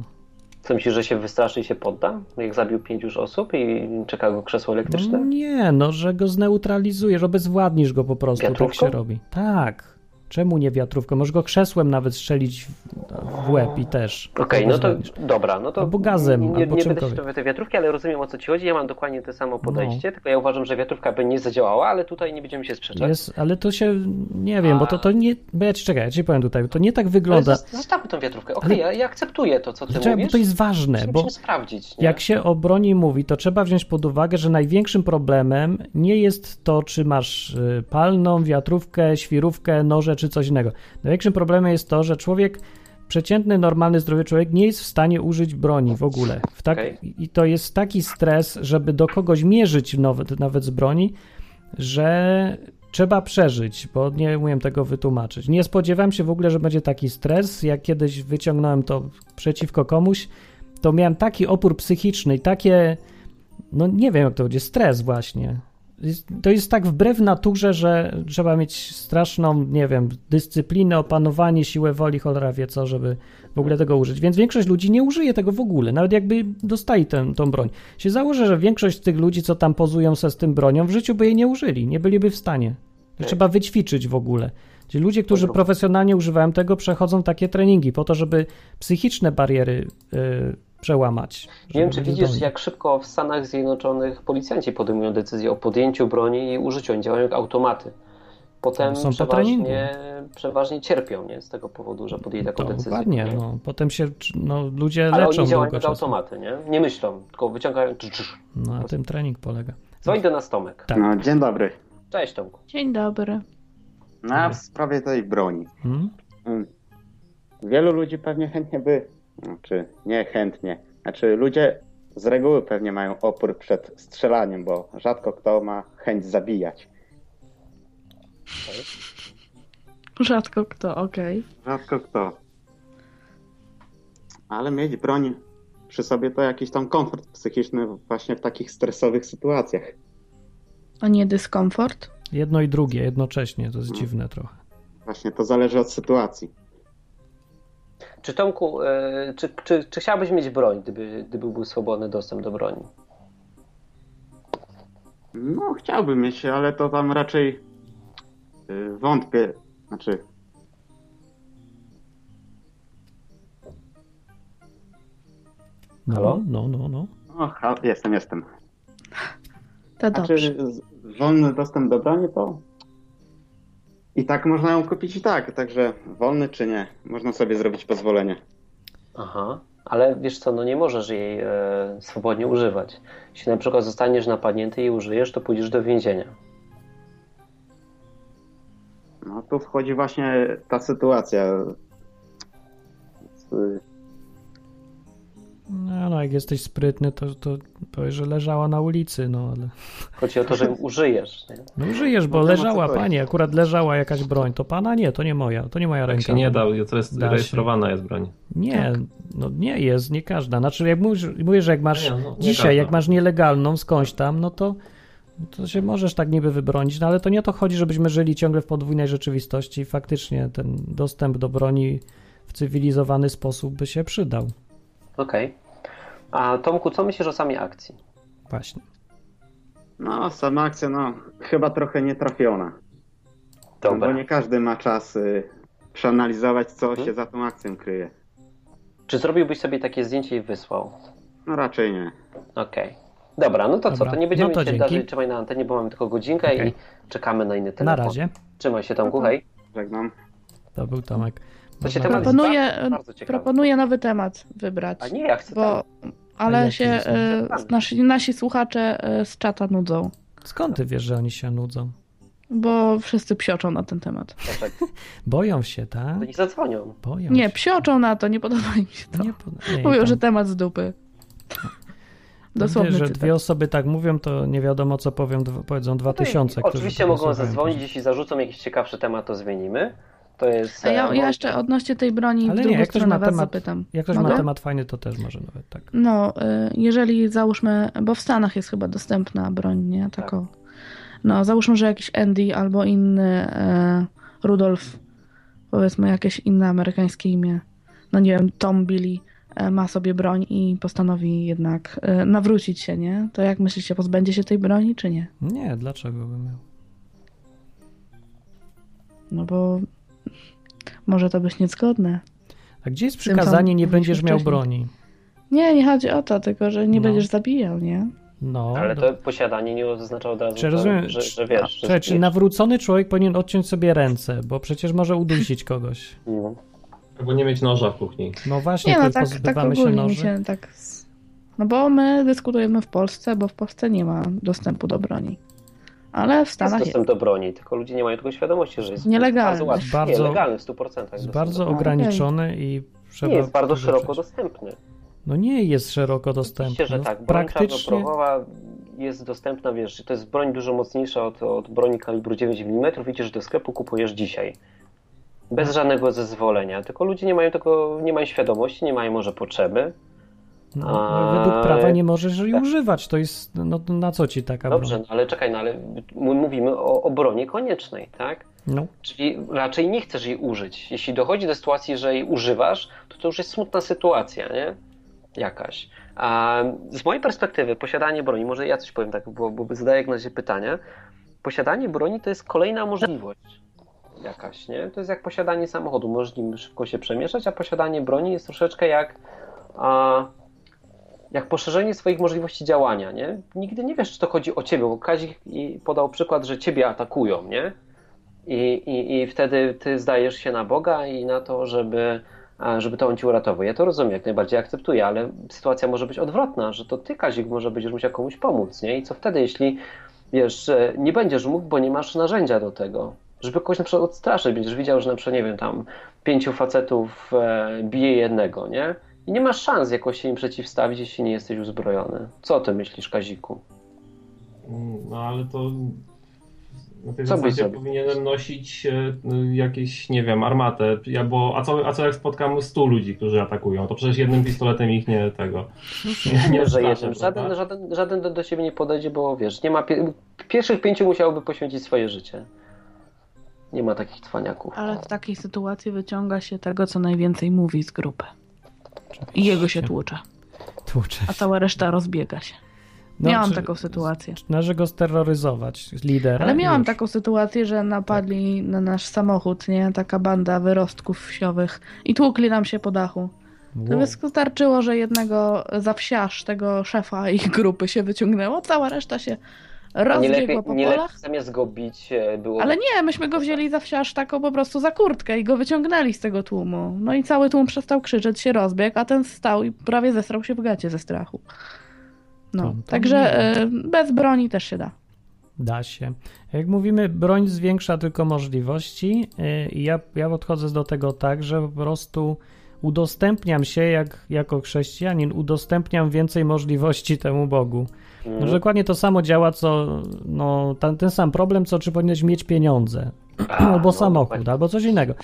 Co myślisz, że się wystraszy i się podda? Jak zabił pięć już osób i czeka go krzesło elektryczne? Nie, no, że go zneutralizujesz, obezwładnisz go po prostu. Tak Wiatrówką? się robi. Tak. Czemu nie wiatrówką? Możesz go krzesłem nawet strzelić w, łeb i też. Okej, no to dobra, no to Albo gazem, nie, albo nie będę się do tej wiatrówki, ale rozumiem o co ci chodzi. Ja mam dokładnie to samo No. podejście, tylko ja uważam, że wiatrówka by nie zadziałała, ale tutaj nie będziemy się sprzeczać. Jest, ale to się, nie wiem, bo to, to nie, bo ja ci czekaj, ja ci powiem tutaj, to nie tak wygląda. Zostawmy tą wiatrówkę. Okej, Ale- ja, ja akceptuję to, co ty Czekaj, bo mówisz. to jest ważne, Musimy bo sprawdzić. Nie? jak się o broni mówi, to trzeba wziąć pod uwagę, że największym problemem nie jest to, czy masz y, palną, wiatrówkę, świrówkę, noże czy coś innego. Największym problemem jest to, że człowiek, przeciętny, normalny, zdrowy człowiek nie jest w stanie użyć broni w ogóle. W tak, Okej. I to jest taki stres, żeby do kogoś mierzyć nawet, nawet z broni, że trzeba przeżyć, bo nie umiem tego wytłumaczyć. Nie spodziewałem się w ogóle, że będzie taki stres. Jak kiedyś wyciągnąłem to przeciwko komuś, to miałem taki opór psychiczny i takie, no nie wiem jak to będzie, stres właśnie. To jest tak wbrew naturze, że trzeba mieć straszną, nie wiem, dyscyplinę, opanowanie, siłę woli, cholera wie co, żeby w ogóle tego użyć. Więc większość ludzi nie użyje tego w ogóle, nawet jakby dostali tę, tą broń. Się założę, że większość z tych ludzi, co tam pozują se z tym bronią, w życiu by jej nie użyli, nie byliby w stanie. To trzeba wyćwiczyć w ogóle. Ci ludzie, którzy profesjonalnie używają tego, przechodzą takie treningi po to, żeby psychiczne bariery y, przełamać. Nie wiem, czy widzisz, jak szybko w Stanach Zjednoczonych policjanci podejmują decyzję o podjęciu broni i użyciu. Oni działają jak automaty. Potem Są po treningu. przeważnie, przeważnie cierpią nie? z tego powodu, że podjęli taką To decyzję. dokładnie, nie? no. Potem się no, ludzie Ale leczą oni działają jak automaty, nie? Nie myślą, tylko wyciągają. No, na tym trening polega. Dzwoń do nas Tomek. Tak. No, dzień dobry. Cześć Tomku. Dzień dobry. No, a w sprawie tej broni. Hmm? Mm. Wielu ludzi pewnie chętnie by, znaczy nie chętnie, znaczy ludzie z reguły pewnie mają opór przed strzelaniem, bo rzadko kto ma chęć zabijać. Rzadko kto, okej. Rzadko kto. Ale mieć broń przy sobie to jakiś tam komfort psychiczny właśnie w takich stresowych sytuacjach. A nie dyskomfort? Jedno i drugie jednocześnie, to jest dziwne trochę. Właśnie to zależy od sytuacji. Czy Tomku, e, czy, czy, czy chciałbyś mieć broń, gdyby, gdyby był swobodny dostęp do broni? No, chciałbym mieć, ale to tam raczej e, wątpię. Znaczy. No, Halo? No, no, no. no. Jestem, jestem. To znaczy. Wolny dostęp do broni to i tak można ją kupić i tak, także wolny czy nie, można sobie zrobić pozwolenie. Aha, ale wiesz co, no nie możesz jej e, swobodnie używać. Jeśli na przykład zostaniesz napadnięty i użyjesz, to pójdziesz do więzienia. No tu wchodzi właśnie ta sytuacja. Z- No, no jak jesteś sprytny, to, to powiesz, że leżała na ulicy, no ale... Chodzi o to, że użyjesz. Nie? No żyjesz, bo No leżała, panie, akurat leżała jakaś broń. To pana nie, to nie moja, to nie moja Tak ręka. się nie da, to jest Da się. rejestrowana jest broń. Nie, no nie jest, nie każda. Znaczy, jak mówisz, mówisz że jak masz Nie, no, nie dzisiaj, każda. jak masz nielegalną skądś tam, no to, to się możesz tak niby wybronić, no ale to nie o to chodzi, żebyśmy żyli ciągle w podwójnej rzeczywistości. Faktycznie ten dostęp do broni w cywilizowany sposób by się przydał. Okej. A Tomku, co myślisz o samej akcji? Właśnie. No, sama akcja, no, chyba trochę nietrafiona. No, bo Dobra. nie każdy ma czas y, przeanalizować, co Mhm. się za tą akcją kryje. Czy zrobiłbyś sobie takie zdjęcie i wysłał? No raczej nie. Okej. Dobra, no to Dobra, co, to nie będziemy no to dzięki. dalej trzymać na antenie, bo mamy tylko godzinkę Okej. i czekamy na inny Na telefon. razie. Trzymaj się Tomku, hej. Żegnam. To był Tomek. To się temat- Proponuję, proponuję nowy temat wybrać. A nie, ja chcę Bo, ten. ale jaki się e, nasi, nasi słuchacze e, z czata nudzą, Skąd ty wiesz, że oni się nudzą? bo wszyscy psioczą na ten temat. Dlaczego? Boją się, tak? To nie zadzwonią. Boją Nie, się. psioczą na to, nie podoba im się to. Nie, po- nie, Mówią, tam- że temat z dupy. Dosłowny Wiesz, że dwie osoby tak mówią, to nie wiadomo, co powiem, powiedzą dwa tysiące. którzy Oczywiście mogą zadzwonić, jeśli zarzucą jakiś ciekawszy temat, to zmienimy. To jest. A ja, e, ja jeszcze odnośnie tej broni Ale w nie, drugą jak ktoś stronę ma was temat- zapytam. Jak ktoś Mogę? ma temat fajny, to też może nawet tak. No, y, jeżeli załóżmy, bo w Stanach jest chyba dostępna broń, nie? Taką. No, załóżmy, że jakiś Andy albo inny e, Rudolf, powiedzmy jakieś inne amerykańskie imię, no nie wiem, Tom Billy e, ma sobie broń i postanowi jednak e, nawrócić się, nie? To jak myślicie, pozbędzie się tej broni, czy nie? Nie, dlaczego bym miał? No bo może to być niezgodne. A gdzie jest przykazanie, nie będziesz miał wcześniej. broni? Nie, nie chodzi o to, tylko że nie No. będziesz zabijał, nie? No, Ale do- to posiadanie nie oznacza od razu, Czy to, rozumiem, że, czy- że wiesz. że Czekaj, czy nawrócony człowiek powinien odciąć sobie ręce, bo przecież może udusić kogoś. No. Albo nie mieć noża w kuchni. No właśnie, Nie, no tak, tak się ogólnie mi noży. się tak... No bo my dyskutujemy w Polsce, bo w Polsce nie ma dostępu do broni. Ale w Stanach jest. dostęp do broni, tylko ludzie nie mają tego świadomości, że jest Nielegalny. bardzo łatwy. Bardzo- nie, legalny w 100%. Jest bardzo do- ograniczony i trzeba... Nie jest bardzo szeroko dostępny. No nie jest szeroko dostępny. Oczywiście, że No, tak. Broń Praktycznie... jest dostępna, wiesz, to jest broń dużo mocniejsza od, od broni kalibru 9 mm. Widzisz, do sklepu kupujesz dzisiaj. Bez żadnego zezwolenia. Tylko ludzie nie mają tego, nie mają świadomości, nie mają może potrzeby. No, według prawa nie możesz jej tak. używać. To jest... No na co ci taka Dobrze, broń? no ale czekaj, no ale my mówimy o obronie koniecznej, tak? No. Czyli raczej nie chcesz jej użyć. Jeśli dochodzi do sytuacji, że jej używasz, to to już jest smutna sytuacja, nie? Jakaś. A z mojej perspektywy posiadanie broni, może ja coś powiem tak, bo, bo zadaję jak na razie pytania. Posiadanie broni to jest kolejna możliwość jakaś, nie? To jest jak posiadanie samochodu. Możesz nim szybko się przemieszczać, a posiadanie broni jest troszeczkę jak a, jak poszerzenie swoich możliwości działania, nie? Nigdy nie wiesz, czy to chodzi o ciebie, bo Kazik podał przykład, że ciebie atakują, nie? I, i, I wtedy ty zdajesz się na Boga i na to, żeby, żeby to on ci uratował. Ja to rozumiem, jak najbardziej akceptuję, ale sytuacja może być odwrotna, że to ty, Kazik, może będziesz musiał komuś pomóc, nie? I co wtedy, jeśli wiesz, że nie będziesz mógł, bo nie masz narzędzia do tego, żeby kogoś na przykład odstraszyć, będziesz widział, że na przykład, nie wiem, tam pięciu facetów e, bije jednego, nie? I nie masz szans jakoś się im przeciwstawić, jeśli nie jesteś uzbrojony. Co o tym myślisz, Kaziku? Mm, No ale to na tej Co byś zasadzie powinienem nosić e, jakieś, nie wiem, armatę. Ja, bo, a, co, a co jak spotkam 100 ludzi, którzy atakują? To przecież jednym pistoletem ich nie tego. Nie, Nie, że jednym. Żaden, żaden, żaden do, do siebie nie podejdzie, bo wiesz, nie ma. Pie... Pierwszych pięciu musiałoby poświęcić swoje życie. Nie ma takich cwaniaków. Ale w takiej sytuacji wyciąga się tego, co najwięcej mówi z grupy. I jego się tłucze, Tłucze a cała reszta rozbiega się. No, miałam czy- taką sytuację. Należy go steroryzować, lidera. Ale miałam już. taką sytuację, że napadli na nasz samochód, nie? Taka banda wyrostków wsiowych i tłukli nam się po dachu. To Wow. wystarczyło, że jednego zawsiarz tego szefa ich grupy się wyciągnęło, cała reszta się Nie lepiej, po nie lepiej polach. zamiast go bić e, było... Ale nie, myśmy go wzięli za wsiarz taką po prostu za kurtkę i go wyciągnęli z tego tłumu. No i cały tłum przestał krzyczeć, się rozbiegł, a ten stał i prawie zesrał się w gacie ze strachu. No, To- to także miłe. e, bez broni też się da. Da się. Jak mówimy, broń zwiększa tylko możliwości i ja, ja podchodzę do tego tak, że po prostu udostępniam się jak, jako chrześcijanin, udostępniam więcej możliwości temu Bogu. No, dokładnie to samo działa, co no, ten, ten sam problem, co czy powinieneś mieć pieniądze, A, albo no, samochód, dokładnie. albo coś innego.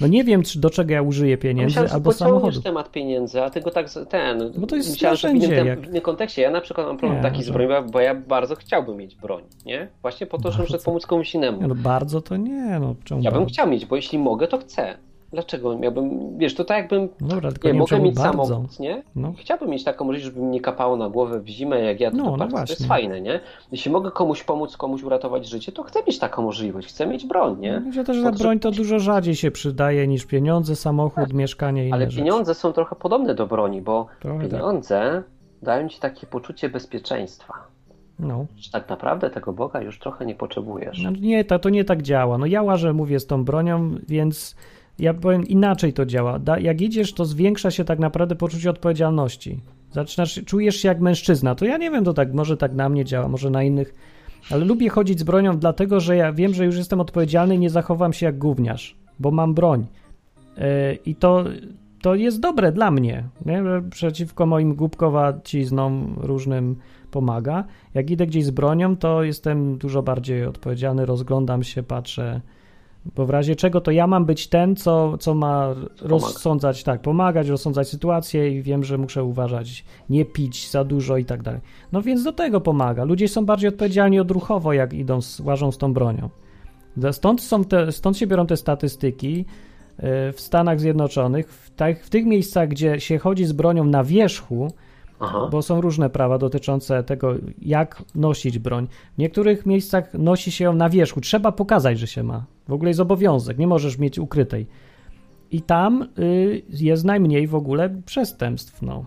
No nie wiem, czy, do czego ja użyję pieniędzy, Myślałem, albo samochodu. temat pieniędzy, a ty go tak z- ten. Bo to jest myślałem, że w innym, jak- w innym kontekście. Ja na przykład mam problem Nie, taki z że- bronią, bo ja bardzo chciałbym mieć broń, nie? Właśnie po to, żeby pomóc komuś innemu. No bardzo to nie, no czemu Ja bym bardzo? chciał mieć, bo jeśli mogę, to chcę. Dlaczego miałbym, wiesz, to tak jakbym, No Dobra, tylko nie, nie, mogę mieć bardzo. samochód, nie? No. Chciałbym mieć taką możliwość, żeby mi nie kapało na głowę w zimę, jak ja No, to no to jest fajne, nie? Jeśli mogę komuś pomóc, komuś uratować życie, to chcę mieć taką możliwość, chcę mieć broń, nie? Myślę też, że ta broń to dużo rzadziej się przydaje niż pieniądze, samochód, mieszkanie i inne Ale rzeczy. pieniądze są trochę podobne do broni, bo Trochę tak. pieniądze dają ci takie poczucie bezpieczeństwa. No. Że tak naprawdę tego Boga już trochę nie potrzebujesz. no nie, to, to nie tak działa. No ja łażę, mówię, z tą bronią, więc ja powiem inaczej to działa. Da, jak idziesz, to zwiększa się tak naprawdę poczucie odpowiedzialności. Zaczynasz, czujesz się jak mężczyzna. To ja nie wiem, to tak, może tak na mnie działa, może na innych, ale lubię chodzić z bronią dlatego, że ja wiem, że już jestem odpowiedzialny i nie zachowam się jak gówniarz, bo mam broń. Yy, I to, to jest dobre dla mnie, nie? że przeciwko moim głupkowaciznom różnym pomaga. Jak idę gdzieś z bronią, to jestem dużo bardziej odpowiedzialny, rozglądam się, patrzę, bo w razie czego to ja mam być ten, co, co ma rozsądzać, tak, pomagać, rozsądzać sytuację i wiem, że muszę uważać, nie pić za dużo i tak dalej. No więc do tego pomaga. Ludzie są bardziej odpowiedzialni odruchowo, jak idą, łażą z tą bronią. Stąd, są te, stąd się biorą te statystyki yy, w Stanach Zjednoczonych, w, tak, w tych miejscach, gdzie się chodzi z bronią na wierzchu, Aha. bo są różne prawa dotyczące tego, jak nosić broń. W niektórych miejscach nosi się ją na wierzchu. Trzeba pokazać, że się ma. W ogóle jest obowiązek, nie możesz mieć ukrytej. I tam y, jest najmniej w ogóle przestępstw, no.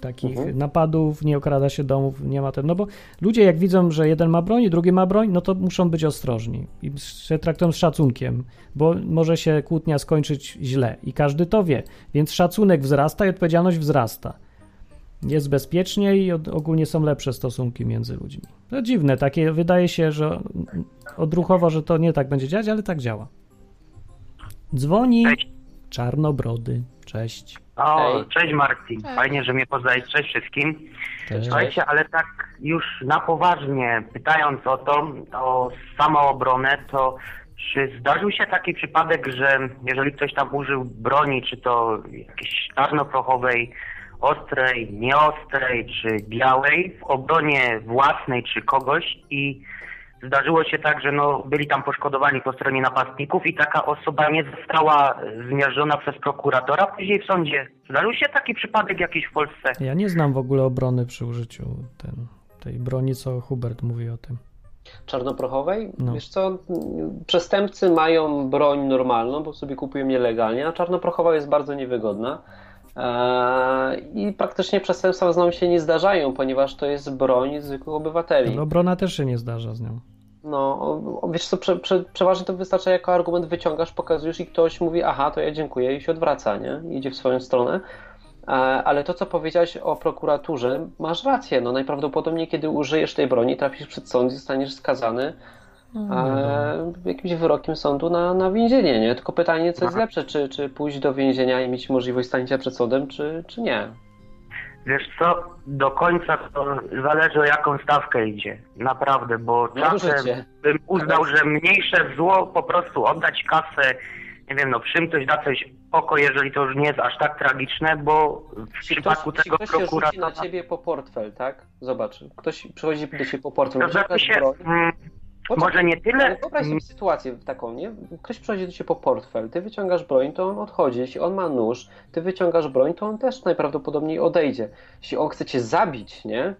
Takich Mhm. napadów, nie okrada się domów, nie ma ten. No bo ludzie, jak widzą, że jeden ma broń, drugi ma broń, no to muszą być ostrożni i się traktują z szacunkiem, bo może się kłótnia skończyć źle i każdy to wie. Więc szacunek wzrasta i odpowiedzialność wzrasta jest bezpieczniej i ogólnie są lepsze stosunki między ludźmi. To dziwne, takie wydaje się, że odruchowo, że to nie tak będzie działać, ale tak działa. Dzwoni Cześć. czarnobrody. Cześć. O, cześć Marcin. Cześć. Fajnie, że mnie poznałeś. Cześć wszystkim. Cześć. Słuchajcie, ale tak już na poważnie, pytając o to, o samoobronę, to czy zdarzył się taki przypadek, że jeżeli ktoś tam użył broni, czy to jakiejś czarnoprochowej, ostrej, nieostrej, czy białej, w obronie własnej, czy kogoś i zdarzyło się tak, że no, byli tam poszkodowani po stronie napastników i taka osoba nie została zmierzona przez prokuratora później w sądzie. Zdarzył się taki przypadek jakiś w Polsce? Ja nie znam w ogóle obrony przy użyciu ten, tej broni, co Hubert mówi o tym. Czarnoprochowej? No. Wiesz co, przestępcy mają broń normalną, bo sobie kupują nielegalnie, a czarnoprochowa jest bardzo niewygodna. Eee, I praktycznie przestępstwa z nią się nie zdarzają, ponieważ to jest broń zwykłych obywateli. Ale obrona też się nie zdarza z nią. No, wiesz co, prze, prze, przeważnie to wystarcza jako argument wyciągasz, pokazujesz i ktoś mówi, aha, to ja dziękuję i się odwraca, nie? Idzie w swoją stronę. E, Ale to, co powiedziałeś o prokuraturze, masz rację. No, najprawdopodobniej, kiedy użyjesz tej broni, trafisz przed sąd i zostaniesz skazany e, jakimś wyrokiem sądu na, na więzienie, nie? Tylko pytanie, co jest lepsze, czy, czy pójść do więzienia i mieć możliwość stania przed sądem, czy, czy nie? Wiesz co, do końca to zależy o jaką stawkę idzie. Naprawdę, bo No, czasem bym uznał, że mniejsze zło po prostu oddać kasę, nie wiem, no przymknąć na coś oko, jeżeli to już nie jest aż tak tragiczne, bo w ktoś, przypadku tego ktoś prokuratora... na ciebie po portfel, tak? Zobacz, ktoś przychodzi do ciebie po portfel, To znaczy się, broń, mm, Poczekaj, może nie Ale tyle... wyobraź sobie sytuację taką, nie? Ktoś przychodzi do ciebie po portfel, ty wyciągasz broń, to on odchodzi. Jeśli on ma nóż, ty wyciągasz broń, to on też najprawdopodobniej odejdzie. Jeśli on chce cię zabić, nie?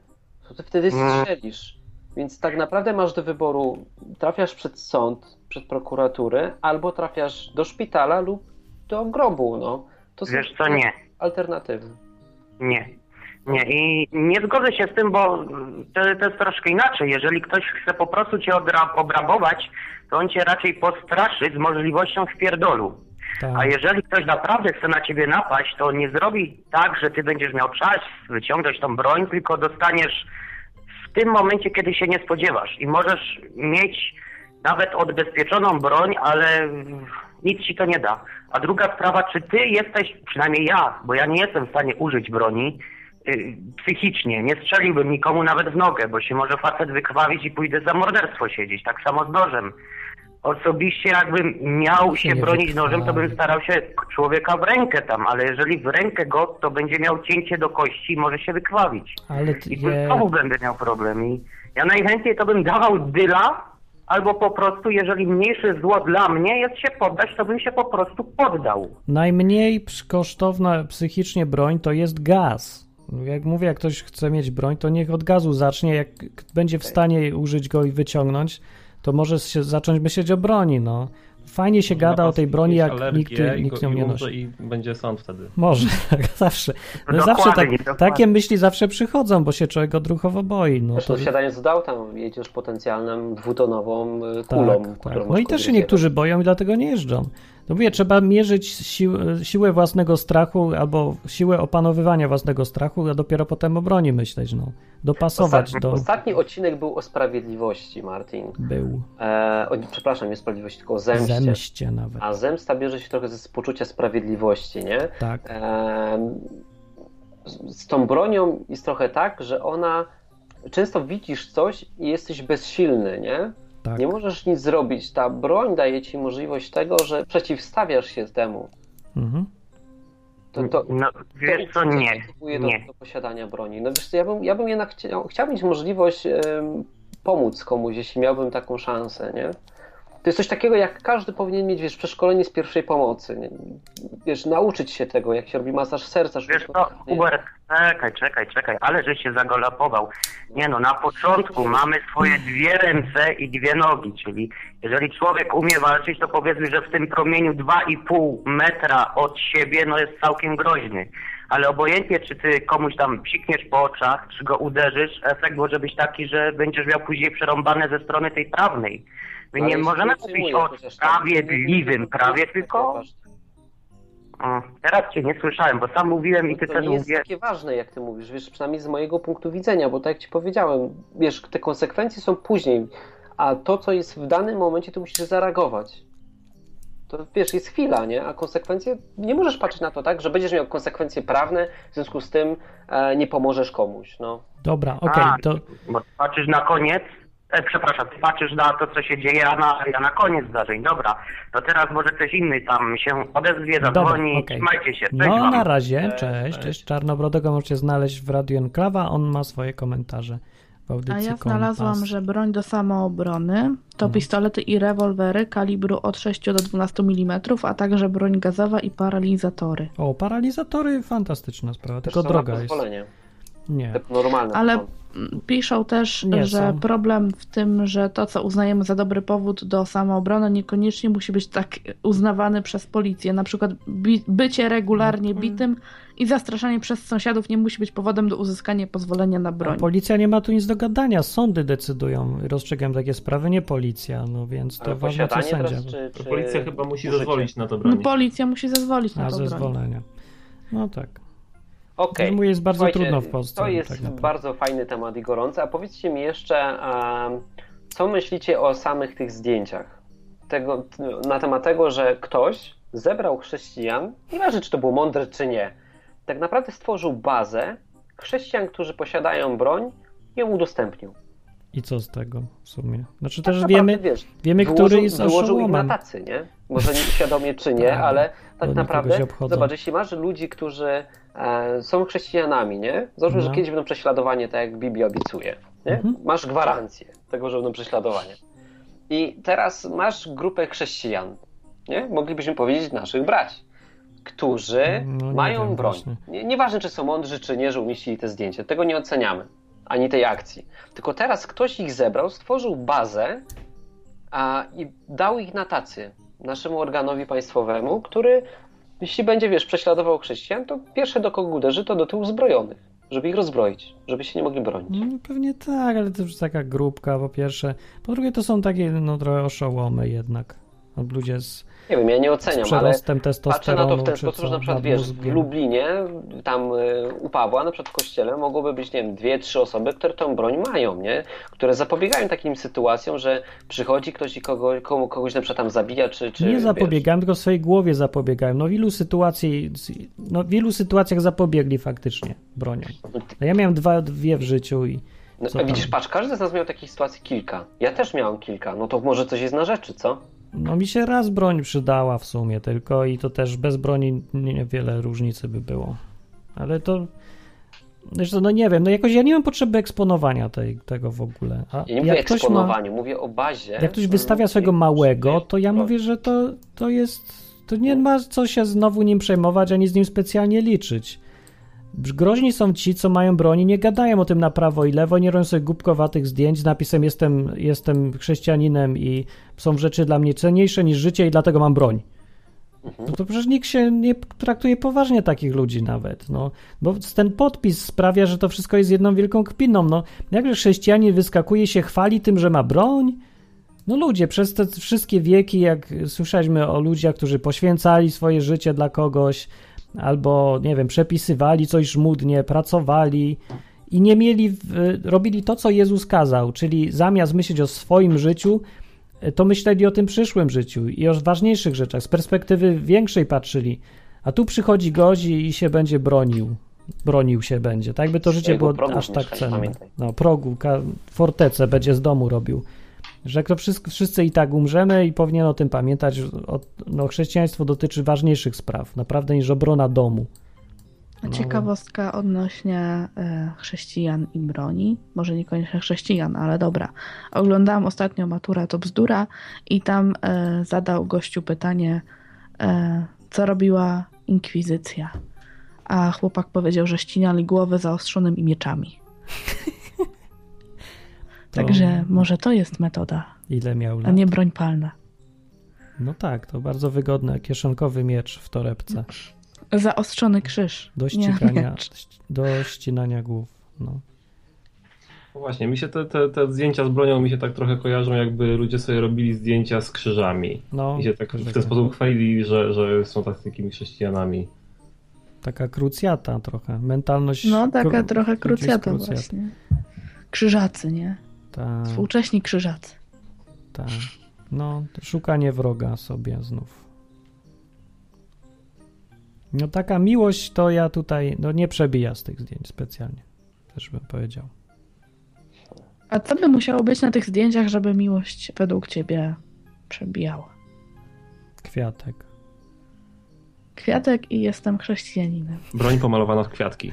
To ty wtedy Mm. strzelisz. Więc tak naprawdę masz do wyboru, trafiasz przed sąd, przed prokuraturę, albo trafiasz do szpitala lub do grobu, no. To są- Wiesz co, nie. alternatywy. Nie. Nie, i nie zgodzę się z tym, bo to, to jest troszkę inaczej. Jeżeli ktoś chce po prostu cię odra- obrabować, to on cię raczej postraszy z możliwością wpierdolu. Tak. A jeżeli ktoś naprawdę chce na ciebie napaść, to nie zrobi tak, że ty będziesz miał czas wyciągnąć tą broń, tylko dostaniesz w tym momencie, kiedy się nie spodziewasz. I możesz mieć nawet odbezpieczoną broń, ale nic ci to nie da. A druga sprawa, czy ty jesteś, przynajmniej ja, bo ja nie jestem w stanie użyć broni psychicznie, nie strzeliłbym nikomu nawet w nogę, bo się może facet wykrwawić i pójdę za morderstwo siedzieć, tak samo z nożem. Osobiście jakbym miał się Nie bronić nożem, to bym starał się człowieka w rękę tam, ale jeżeli w rękę go, to będzie miał cięcie do kości i może się wykrwawić. Ale ty, I je, znowu będę miał problem. I ja najchętniej to bym dawał dyla, albo po prostu, jeżeli mniejsze zło dla mnie jest się poddać, to bym się po prostu poddał. najmniej kosztowna psychicznie broń to jest gaz. Jak mówię, jak ktoś chce mieć broń, to niech od gazu zacznie. Jak będzie w stanie użyć go i wyciągnąć, to może się zacząć myśleć o broni. No. Fajnie się gada o tej broni, jak nikt, nikt nią nie nosi. I będzie sąd wtedy. Może, tak zawsze. No Dokładnie, zawsze tak, dokładnie. takie myśli zawsze przychodzą, bo się człowiek odruchowo boi. No, Zresztą to, wsiadając do auta jedziesz potencjalną dwutonową y, tak, kulą. tak. którą No i też się niektórzy boją i dlatego nie jeżdżą. No mówię, trzeba mierzyć sił, siłę własnego strachu albo siłę opanowywania własnego strachu, a dopiero potem o broni myśleć, no. Dopasować do... ostatni odcinek był o sprawiedliwości, Martin. Był. E, o, przepraszam, nie sprawiedliwości, tylko o zemście. Zemście nawet. A zemsta bierze się trochę z poczucia sprawiedliwości, nie? Tak. Z, z tą bronią jest trochę tak, że ona często widzisz coś i jesteś bezsilny, nie? Tak. Nie możesz nic zrobić. Ta broń daje ci możliwość tego, że przeciwstawiasz się temu. Mhm. To, to, No, wiesz co, nie, motywuje do, nie. do posiadania broni. No wiesz co, ja bym, ja bym jednak chciał, chciał mieć możliwość em, pomóc komuś, jeśli miałbym taką szansę, nie? To jest coś takiego, jak każdy powinien mieć, wiesz, przeszkolenie z pierwszej pomocy. Nie? Wiesz, nauczyć się tego, jak się robi masaż serca. Wiesz co, Hubert, czekaj, czekaj, czekaj, ale żeś się zagolapował. Nie no, na początku mamy swoje dwie ręce i dwie nogi, czyli jeżeli człowiek umie walczyć, to powiedzmy, że w tym promieniu 2,5 metra od siebie, no jest całkiem groźny. Ale obojętnie, czy ty komuś tam psikniesz po oczach, czy go uderzysz, efekt może być taki, że będziesz miał później przerąbane ze strony tej prawnej. My nie możemy mówić o sprawiedliwym prawie, tylko... O, teraz cię nie słyszałem, bo sam mówiłem i ty to też nie jest mówiłeś. takie ważne, jak ty mówisz, wiesz, przynajmniej z mojego punktu widzenia, bo tak jak ci powiedziałem, wiesz, te konsekwencje są później, a to, co jest w danym momencie, to musisz zareagować. To wiesz, jest chwila, nie? A konsekwencje, nie możesz patrzeć na to tak, że będziesz miał konsekwencje prawne, w związku z tym e, nie pomożesz komuś, no. Dobra, okej, A, to Bo patrzysz na koniec, e, przepraszam, ty patrzysz na to, co się dzieje, a na, a na koniec zdarzeń. Dobra, to teraz może ktoś inny tam się odezwie, Dobra, zadzwoni. okej. Trzymajcie się, cześć no wam. na razie, Cześć, cześć, cześć. Czarnobrodego możecie znaleźć w Radio Enklawa, on ma swoje komentarze A ja Kompas. znalazłam, że broń do samoobrony to Mhm. pistolety i rewolwery kalibru od 6 do 12 mm, a także broń gazowa i paralizatory. O, paralizatory, fantastyczna sprawa, tylko droga jest. Nie. Te normalne. Ale mm, piszą też, Nie że są. problem w tym, że to, co uznajemy za dobry powód do samoobrony, niekoniecznie musi być tak uznawany przez policję. Na przykład bi- bycie regularnie Mhm. bitym i zastraszanie przez sąsiadów nie musi być powodem do uzyskania pozwolenia na A broń. policja nie ma tu nic do gadania, sądy decydują, rozstrzygają takie sprawy, nie policja, no więc to Ale ważne co sędzia. teraz, czy, To czy policja chyba musi użycie? zezwolić na to No, bronić. policja musi zezwolić na Na to broń. zezwolenia. No tak. Okej. Mu jest bardzo Słuchajcie, trudno w Polsce, To jest tak bardzo fajny temat i gorący. A powiedzcie mi jeszcze, co myślicie o samych tych zdjęciach? Tego, na temat tego, że ktoś zebrał chrześcijan, nieważne czy to było mądre czy nie, tak naprawdę stworzył bazę chrześcijan, którzy posiadają broń i ją udostępnił. I co z tego w sumie? Znaczy Tak też wiemy, wiesz, wiemy wyłożył, który jest wyłożył ich na tacy, nie? Może nie świadomie czy nie, Tak, ale tak naprawdę, zobacz, jeśli masz ludzi, którzy są chrześcijanami, nie? Załóżmy, że No. kiedyś będą prześladowani, tak jak Biblia obiecuje? Mhm. Masz gwarancję tego, że będą prześladowania. I teraz masz grupę chrześcijan, nie? Moglibyśmy powiedzieć naszych braci, którzy No nie mają wiem broń. właśnie. Nie, nieważne, czy są mądrzy, czy nie, że umieścili te zdjęcie. Tego nie oceniamy. Ani tej akcji. Tylko teraz ktoś ich zebrał, stworzył bazę a, i dał ich na tacy naszemu organowi państwowemu, który jeśli będzie, wiesz, prześladował chrześcijan, to pierwsze do kogo uderzy, to do tych uzbrojonych, żeby ich rozbroić, żeby się nie mogli bronić. No, pewnie tak, ale to już taka grupka po pierwsze. Po drugie to są takie no trochę oszołomy jednak. Ludzie z, Nie wiem, ja nie oceniam, ale patrzę na to w ten sposób, że na przykład, wiesz, w. Lublinie, tam y, u Pawła, na przykład w kościele, mogłoby być, nie wiem, dwie, trzy osoby, które tą broń mają, nie? Które zapobiegają takim sytuacjom, że przychodzi ktoś i kogo, komu, kogoś na przykład tam zabija, czy... czy Nie zapobiegałem, tylko w swojej głowie zapobiegałem. No w ilu sytuacji, no w ilu sytuacjach zapobiegli faktycznie bronią. No, ja miałem dwa, dwie w życiu i No, widzisz, patrz, każdy z nas miał takich sytuacji kilka. Ja też miałem kilka, no to może coś jest na rzeczy, co? No mi się raz broń przydała w sumie tylko i to też bez broni niewiele różnicy by było. Ale to zresztą no nie wiem, no jakoś ja nie mam potrzeby eksponowania tej, tego w ogóle. A Ja nie mówię o ktoś ma, eksponowaniu, mówię o bazie. jak ktoś wystawia swojego małego, to ja mówię, że to, to jest to nie ma co się znowu nim przejmować, ani z nim specjalnie liczyć. Groźni są ci, co mają broń i nie gadają o tym na prawo i lewo, nie robią sobie głupkowatych zdjęć z napisem jestem, jestem chrześcijaninem i są rzeczy dla mnie cenniejsze niż życie i dlatego mam broń. No to przecież nikt się nie traktuje poważnie takich ludzi nawet, no. Bo ten podpis sprawia, że to wszystko jest jedną wielką kpiną, no. Jakże chrześcijanin wyskakuje się, chwali tym, że ma broń? No ludzie, przez te wszystkie wieki, jak słyszeliśmy o ludziach, którzy poświęcali swoje życie dla kogoś, albo, nie wiem, przepisywali coś żmudnie, pracowali i nie mieli, robili to, co Jezus kazał, czyli zamiast myśleć o swoim życiu, to myśleli o tym przyszłym życiu i o ważniejszych rzeczach, z perspektywy większej patrzyli. A tu przychodzi gość i się będzie bronił. Bronił się będzie. Tak by to życie było aż tak cenne. No, progu, fortecę będzie z domu robił. Że to wszyscy, wszyscy i tak umrzemy i powinien o tym pamiętać. O, no, chrześcijaństwo dotyczy ważniejszych spraw, naprawdę, niż obrona domu. No. Ciekawostka odnośnie e, chrześcijan i broni. Może niekoniecznie chrześcijan, ale dobra. Oglądałam ostatnio Matura to bzdura i tam e, zadał gościu pytanie, e, co robiła inkwizycja. A chłopak powiedział, że ścinali głowy zaostrzonymi mieczami. To Także może to jest metoda, Ile miał a lat? nie broń palna. No tak, to bardzo wygodne. Kieszonkowy miecz w torebce. Zaostrzony krzyż. Do ścigania, do ścinania głów. No. No właśnie, mi się te, te, te zdjęcia z bronią mi się tak trochę kojarzą, jakby ludzie sobie robili zdjęcia z krzyżami. No, I się tak w ten sposób chwalili, że, że są takimi chrześcijanami. Taka krucjata trochę. Mentalność. No, taka kru- trochę krucjata krucjat. właśnie. Krzyżacy, nie? Ta, Współcześni krzyżacy. ta. No, szukanie wroga sobie znów. No taka miłość to ja tutaj, no nie przebija z tych zdjęć specjalnie. Też bym powiedział. A co by musiało być na tych zdjęciach, żeby miłość według ciebie przebijała? Kwiatek. Kwiatek i jestem chrześcijaninem. Broń pomalowana w kwiatki.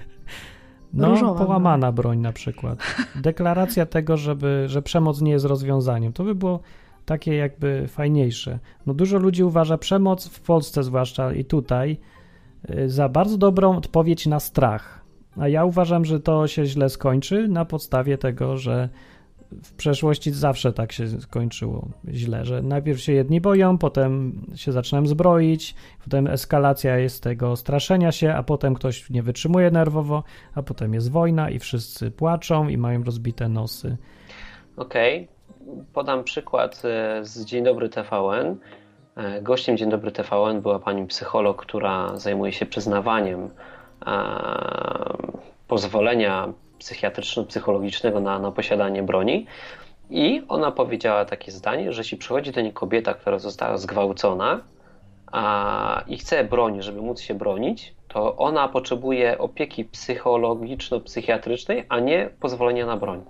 No, Różowa połamana broń na przykład. Deklaracja tego, żeby, że przemoc nie jest rozwiązaniem. To by było takie jakby fajniejsze. No dużo ludzi uważa przemoc, w Polsce zwłaszcza i tutaj, y, za bardzo dobrą odpowiedź na strach. A ja uważam, że to się źle skończy na podstawie tego, że w przeszłości zawsze tak się skończyło źle, że najpierw się jedni boją, potem się zaczynają zbroić, potem eskalacja jest tego straszenia się, a potem ktoś nie wytrzymuje nerwowo, a potem jest wojna i wszyscy płaczą i mają rozbite nosy. Okej. Podam przykład e, z Dzień Dobry TVN. E, Gościem Dzień Dobry TVN była pani psycholog, która zajmuje się przyznawaniem e, pozwolenia psychiatryczno-psychologicznego na, na posiadanie broni. I ona powiedziała takie zdanie, że jeśli przychodzi do niej kobieta, która została zgwałcona a, i chce broni, żeby móc się bronić, to ona potrzebuje opieki psychologiczno-psychiatrycznej, a nie pozwolenia na broń.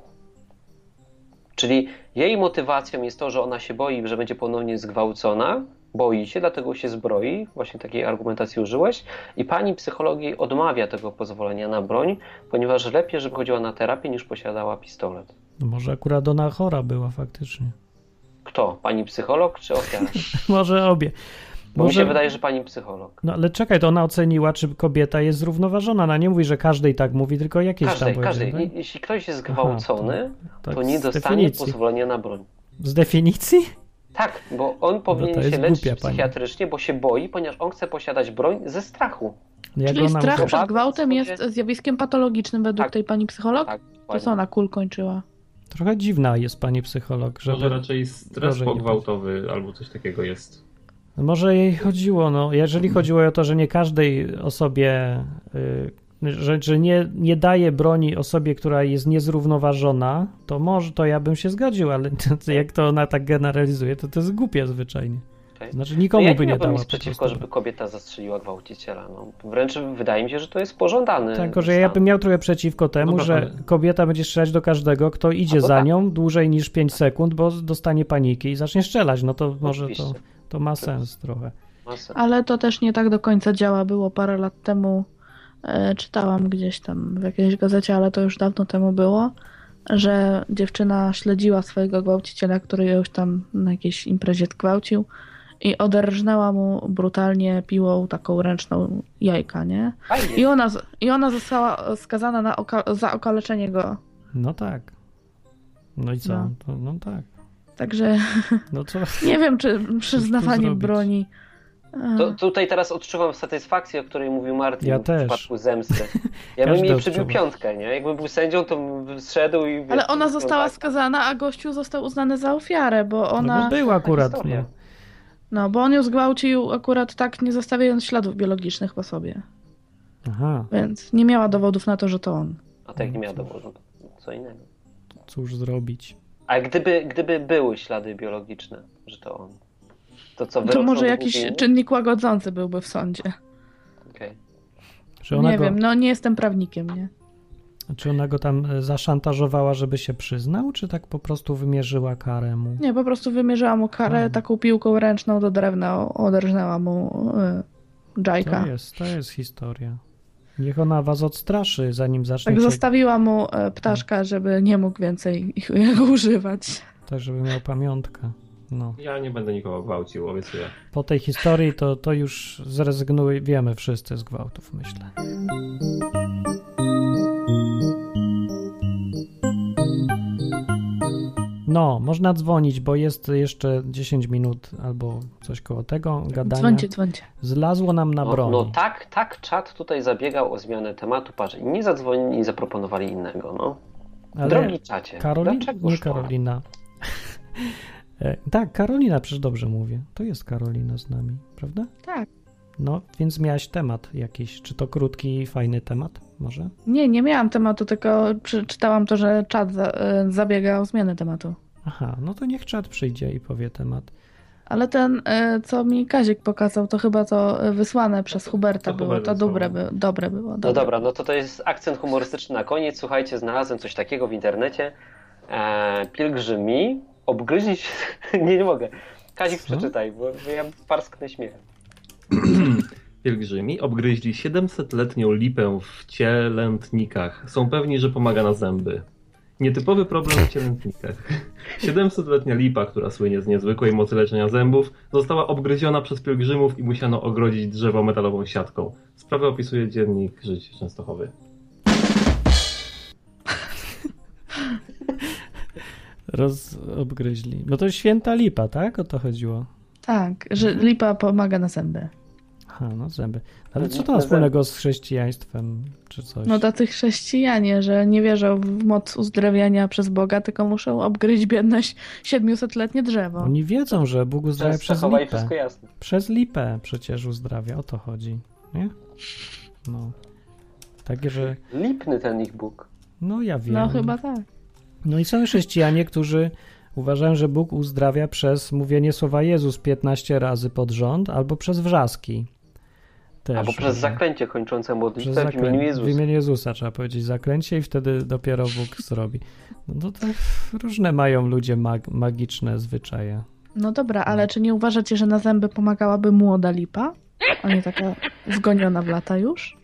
Czyli jej motywacją jest to, że ona się boi, że będzie ponownie zgwałcona, boi się, dlatego się zbroi, właśnie takiej argumentacji użyłeś, i pani psycholog jej odmawia tego pozwolenia na broń, ponieważ lepiej, żeby chodziła na terapię, niż posiadała pistolet. No może akurat ona chora była faktycznie. Kto? Pani psycholog czy ofiara? Może obie. Bo mi Może... się wydaje, że pani psycholog. No ale czekaj, to ona oceniła, czy kobieta jest zrównoważona. Ona nie mówi, że każdej tak mówi, tylko jakieś Każdej, tam każdej. tak? Jeśli ktoś jest zgwałcony, tak to nie z dostanie definicji. pozwolenia na broń. Z definicji? Tak, bo on powinien to jest się leczyć głupia pani. psychiatrycznie, bo się boi, ponieważ on chce posiadać broń ze strachu. Jak Czyli strach przed gwałtem jest zjawiskiem patologicznym według Tak. tej pani psycholog? Tak, To co ona kul kończyła? Trochę dziwna jest pani psycholog, Może żeby... raczej stres pogwałtowy albo coś takiego jest. Może jej chodziło, no, jeżeli chodziło o to, że nie każdej osobie, y, że, że nie, nie daje broni osobie, która jest niezrównoważona, to może, to ja bym się zgodził, ale to, jak to ona tak generalizuje, to to jest głupie zwyczajnie. Okej. Znaczy No nikomu ja by nie dała nic przeciwko, żeby kobieta zastrzeliła gwałciciela. No, wręcz wydaje mi się, że to jest pożądany. Tak, tylko że ja bym miał trochę przeciwko temu, Dobra, że kobieta będzie strzelać do każdego, kto idzie No za tak. nią dłużej niż 5 sekund, bo dostanie paniki i zacznie strzelać. No to może to, Oczywiście. to ma sens trochę. Masę. Ale to też nie tak do końca działa. Było parę lat temu, czytałam gdzieś tam w jakiejś gazecie, ale to już dawno temu było, że dziewczyna śledziła swojego gwałciciela, który ją już tam na jakiejś imprezie gwałcił i oderżnęła mu brutalnie piłą taką ręczną jajka, nie? I ona, i ona została skazana na oka- za okaleczenie go. No tak. No i co? No. To, no tak. Także No co? nie wiem, czy przyznawanie zrobić? broni. To, tutaj teraz odczuwam satysfakcję, o której mówił Martin Ja w też. przypadku zemsty. Ja bym jej przybił odczuwa. piątkę, nie? Jakbym był sędzią, to bym zszedł i... wiesz, Ale ona no została tak. skazana, a gościu został uznany za ofiarę, bo No ona. bo był akurat. historia. No. No, bo on ją zgwałcił akurat tak, nie zostawiając śladów biologicznych po sobie. Aha, Więc nie miała dowodów na to, że to on. A tak nie miała dowodu, to co innego. cóż zrobić? A gdyby, gdyby były ślady biologiczne, że to on, to co To może jakiś czynnik łagodzący byłby w sądzie. Okej. Ona, Nie go, wiem, no nie jestem prawnikiem, nie? czy ona go tam e, zaszantażowała, żeby się przyznał, czy tak po prostu wymierzyła karę mu? Nie, po prostu wymierzyła mu karę Mhm. taką piłką ręczną do drewna, oderżnęła mu y, dżajka. To jest, to jest historia. Niech ona was odstraszy, zanim zacznie Tak zostawiła mu e, ptaszka, żeby nie mógł więcej ich- używać. tak żeby miał pamiątkę. No. Ja nie będę nikogo gwałcił, obiecuję. Po tej historii to, to już zrezygnujemy wszyscy z gwałtów, myślę. No, można dzwonić, bo jest jeszcze 10 minut albo coś koło tego gadania. Dzwońcie, dzwońcie. Zlazło nam na No, broń. no tak, tak, czat tutaj zabiegał o zmianę tematu, patrz, nie zadzwonili i zaproponowali innego, no. Ale Drogi czacie, dlaczego nie? Karolina. E, tak, Karolina, przecież dobrze mówię. To jest Karolina z nami, prawda? Tak. No, więc miałaś temat jakiś. Czy to krótki, fajny temat? Może? Nie, nie miałam tematu, tylko przeczytałam to, że czat za, e, zabiega o zmianę tematu. Aha, no to niech czat przyjdzie i powie temat. Ale ten, e, co mi Kazik pokazał, to chyba to wysłane przez Huberta to było. To dobre, by, dobre było. No Dobre. dobra, no to to jest akcent humorystyczny na koniec. Słuchajcie, znalazłem coś takiego w internecie. E, pielgrzymi obgryźli się... nie, nie mogę. Kazik, Co? przeczytaj, bo bo ja parsknę śmiechem. Pielgrzymi obgryźli 700-letnią lipę w cielętnikach. Są pewni, że pomaga na zęby. Nietypowy problem w cielętnikach. 700-letnia lipa, która słynie z niezwykłej mocy leczenia zębów, została obgryziona przez pielgrzymów i musiano ogrodzić drzewo metalową siatką. Sprawę opisuje dziennik Żyć Częstochowy. Roz obgryźli. No to święta lipa, tak? O to chodziło. Tak, że lipa pomaga na zęby. Aha, no zęby. Ale co to ma wspólnego z chrześcijaństwem, czy coś? No tacy chrześcijanie, że nie wierzą w moc uzdrawiania przez Boga, tylko muszą obgryźć biedne 700-letnie drzewo. Oni wiedzą, że Bóg uzdrawia przez i lipę. wszystko jasne. Przez lipę przecież uzdrawia, o to chodzi, nie? No. Takie, że... Lipny ten ich Bóg. No ja wiem. No chyba tak. No i są chrześcijanie, którzy uważają, że Bóg uzdrawia przez mówienie słowa Jezus 15 razy pod rząd, albo przez wrzaski. Też, Albo przez zaklęcie kończące modlitwę w zaklę... imieniu Jezusa. W imieniu Jezusa trzeba powiedzieć zaklęcie i wtedy dopiero Bóg zrobi. No to tak różne mają ludzie mag... magiczne zwyczaje. No dobra, ale czy nie uważacie, że na zęby pomagałaby młoda lipa? A nie taka zgoniona w lata już?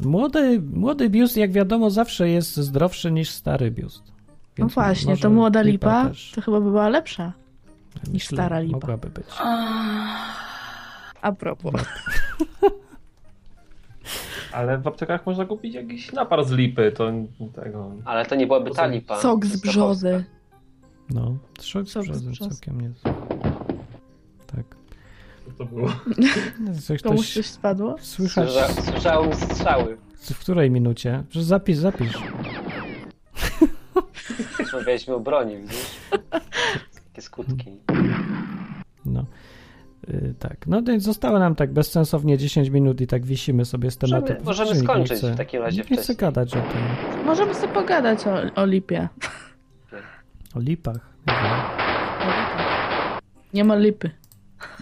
Młody, młody biust, jak wiadomo, zawsze jest zdrowszy niż stary biust. No Więc właśnie, może to młoda lipa też, to chyba by była lepsza. myślę, stara lipa. Mogłaby być. A propos. Ale w aptekach można kupić jakiś napar z lipy, to tego... Ale to nie byłaby ta lipa. Sok z brzozy. No, Sok z brzozy. całkiem nie. to było. Coś, Komuś coś spadło? Słysza, słyszałem strzały. W której minucie? Że Zapisz, zapisz. Rozmawialiśmy o broni, widzisz? Jakie skutki. No. Y, tak. No więc zostało nam tak bezsensownie 10 minut i tak wisimy sobie z tematem. Możemy- możemy skończyć chce- w takim razie Nie wcześniej. gadać o tym. Możemy sobie pogadać o, o lipie. O lipach. Nie wiem. O lipie. Nie ma lipy.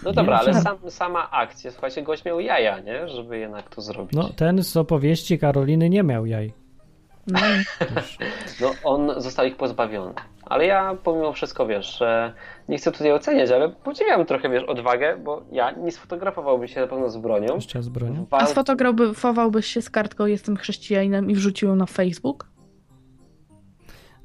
No dobra, ale sam, sama akcja, słuchajcie, gość miał jaja, nie? Żeby jednak to zrobić. No ten z opowieści Karoliny nie miał jaj. No, No, on został ich pozbawiony. Ale ja pomimo wszystko, wiesz, że nie chcę tutaj oceniać, ale podziwiam trochę, wiesz, odwagę, bo ja nie sfotografowałbym się na pewno z bronią. Z bronią. Wal- a sfotografowałbyś się z kartką Jestem chrześcijaninem i wrzucił ją na Facebook?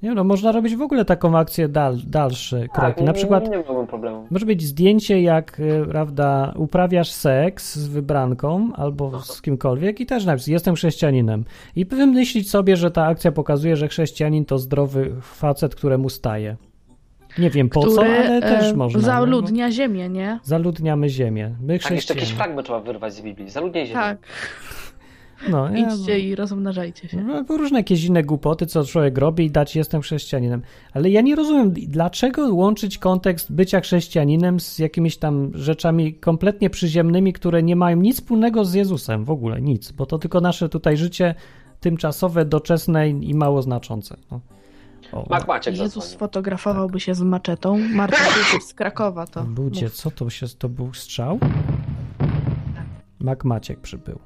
Nie no, można robić w ogóle taką akcję dal, dalsze tak, kroki. nie, Na przykład Nie, nie problemu. może być zdjęcie, jak y, prawda, uprawiasz seks z wybranką albo z kimkolwiek i też napisać, jestem chrześcijaninem. I wymyślić sobie, że ta akcja pokazuje, że chrześcijanin to zdrowy facet, któremu staje. Nie wiem po co, Który ale też e, można. no, zaludnia ziemię, nie? Zaludniamy ziemię. My Tak, jeszcze jakiś chrześcijanie. fragment trzeba wyrwać z Biblii. Zaludnij ziemię. Tak, No, ja, idźcie i rozmnażajcie się. No, różne jakieś inne głupoty, co człowiek robi i dać jestem chrześcijaninem. Ale ja nie rozumiem, dlaczego łączyć kontekst bycia chrześcijaninem z jakimiś tam rzeczami kompletnie przyziemnymi, które nie mają nic wspólnego z Jezusem, w ogóle nic, bo to tylko nasze tutaj życie tymczasowe, doczesne i mało znaczące. No. O, Maciek Jezus zadzwonił. sfotografowałby się z maczetą. Marta z Krakowa to. Ludzie, co to się, to był strzał? Mak Maciek przybył.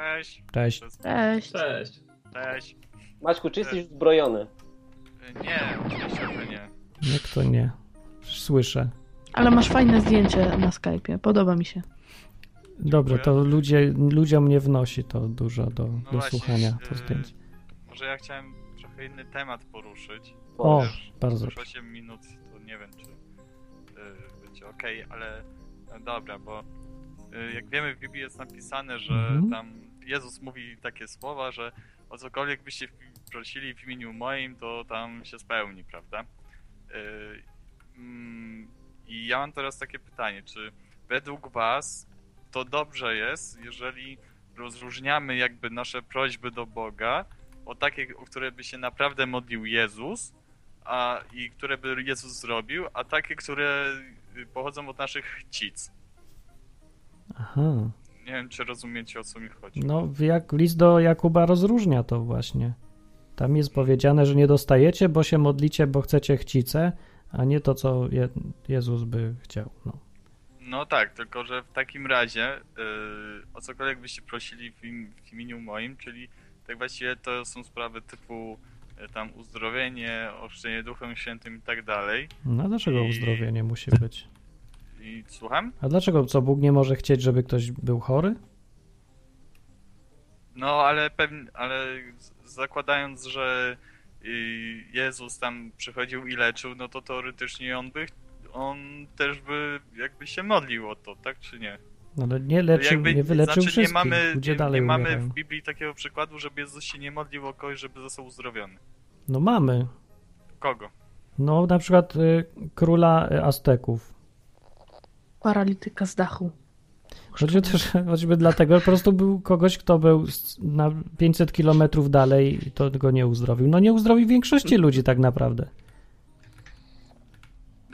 Cześć. Cześć. Cześć. Cześć. Cześć. Maćku, czy jesteś uzbrojony? Nie, oczywiście, że nie. Jak to nie? Słyszę. Ale masz fajne zdjęcie na Skype'ie. Podoba mi się. Dobrze, to ludzie, ludziom nie wnosi to dużo do, do No właśnie, słuchania to yy, zdjęć. Może ja chciałem trochę inny temat poruszyć. O, Wiesz, bardzo. Już 8 minut, to nie wiem, czy yy, będzie ok, ale no dobra, bo yy, jak wiemy w Biblii jest napisane, że Mhm. tam Jezus mówi takie słowa, że o cokolwiek byście prosili w imieniu moim, to tam się spełni, prawda? Yy, mm, I ja mam teraz takie pytanie, czy według was to dobrze jest, jeżeli rozróżniamy jakby nasze prośby do Boga o takie, o które by się naprawdę modlił Jezus, a i które by Jezus zrobił, a takie, które y, pochodzą od naszych chcic. Aha. Nie wiem, czy rozumiecie o co mi chodzi. No, jak list do Jakuba rozróżnia to właśnie. Tam jest powiedziane, że nie dostajecie, bo się modlicie, bo chcecie chcice, a nie to, co Je- Jezus by chciał. No. No tak, tylko że w takim razie yy, o cokolwiek byście prosili w, im, w imieniu moim, czyli tak właściwie to są sprawy typu y, tam uzdrowienie, ochrzczenie Duchem Świętym i tak dalej. no dlaczego I- uzdrowienie musi być? I słucham? A dlaczego, co, Bóg nie może chcieć, żeby ktoś był chory? No, ale pewnie, ale zakładając, że y, Jezus tam przychodził i leczył, no to teoretycznie on by, on też by jakby się modlił o to, tak czy nie? No, ale nie leczył, Jakby- nie wyleczył znaczy, wszystkich. nie mamy, Ludzie nie, dalej nie mamy w Biblii takiego przykładu, żeby Jezus się nie modlił o kogoś, żeby został uzdrowiony. No mamy. Kogo? No, na przykład y, króla y, Azteków. Paralityka z dachu. Chodzi też choćby dlatego, że po prostu był kogoś, kto był na 500 kilometrów dalej i to go nie uzdrowił. No nie uzdrowił większości ludzi tak naprawdę.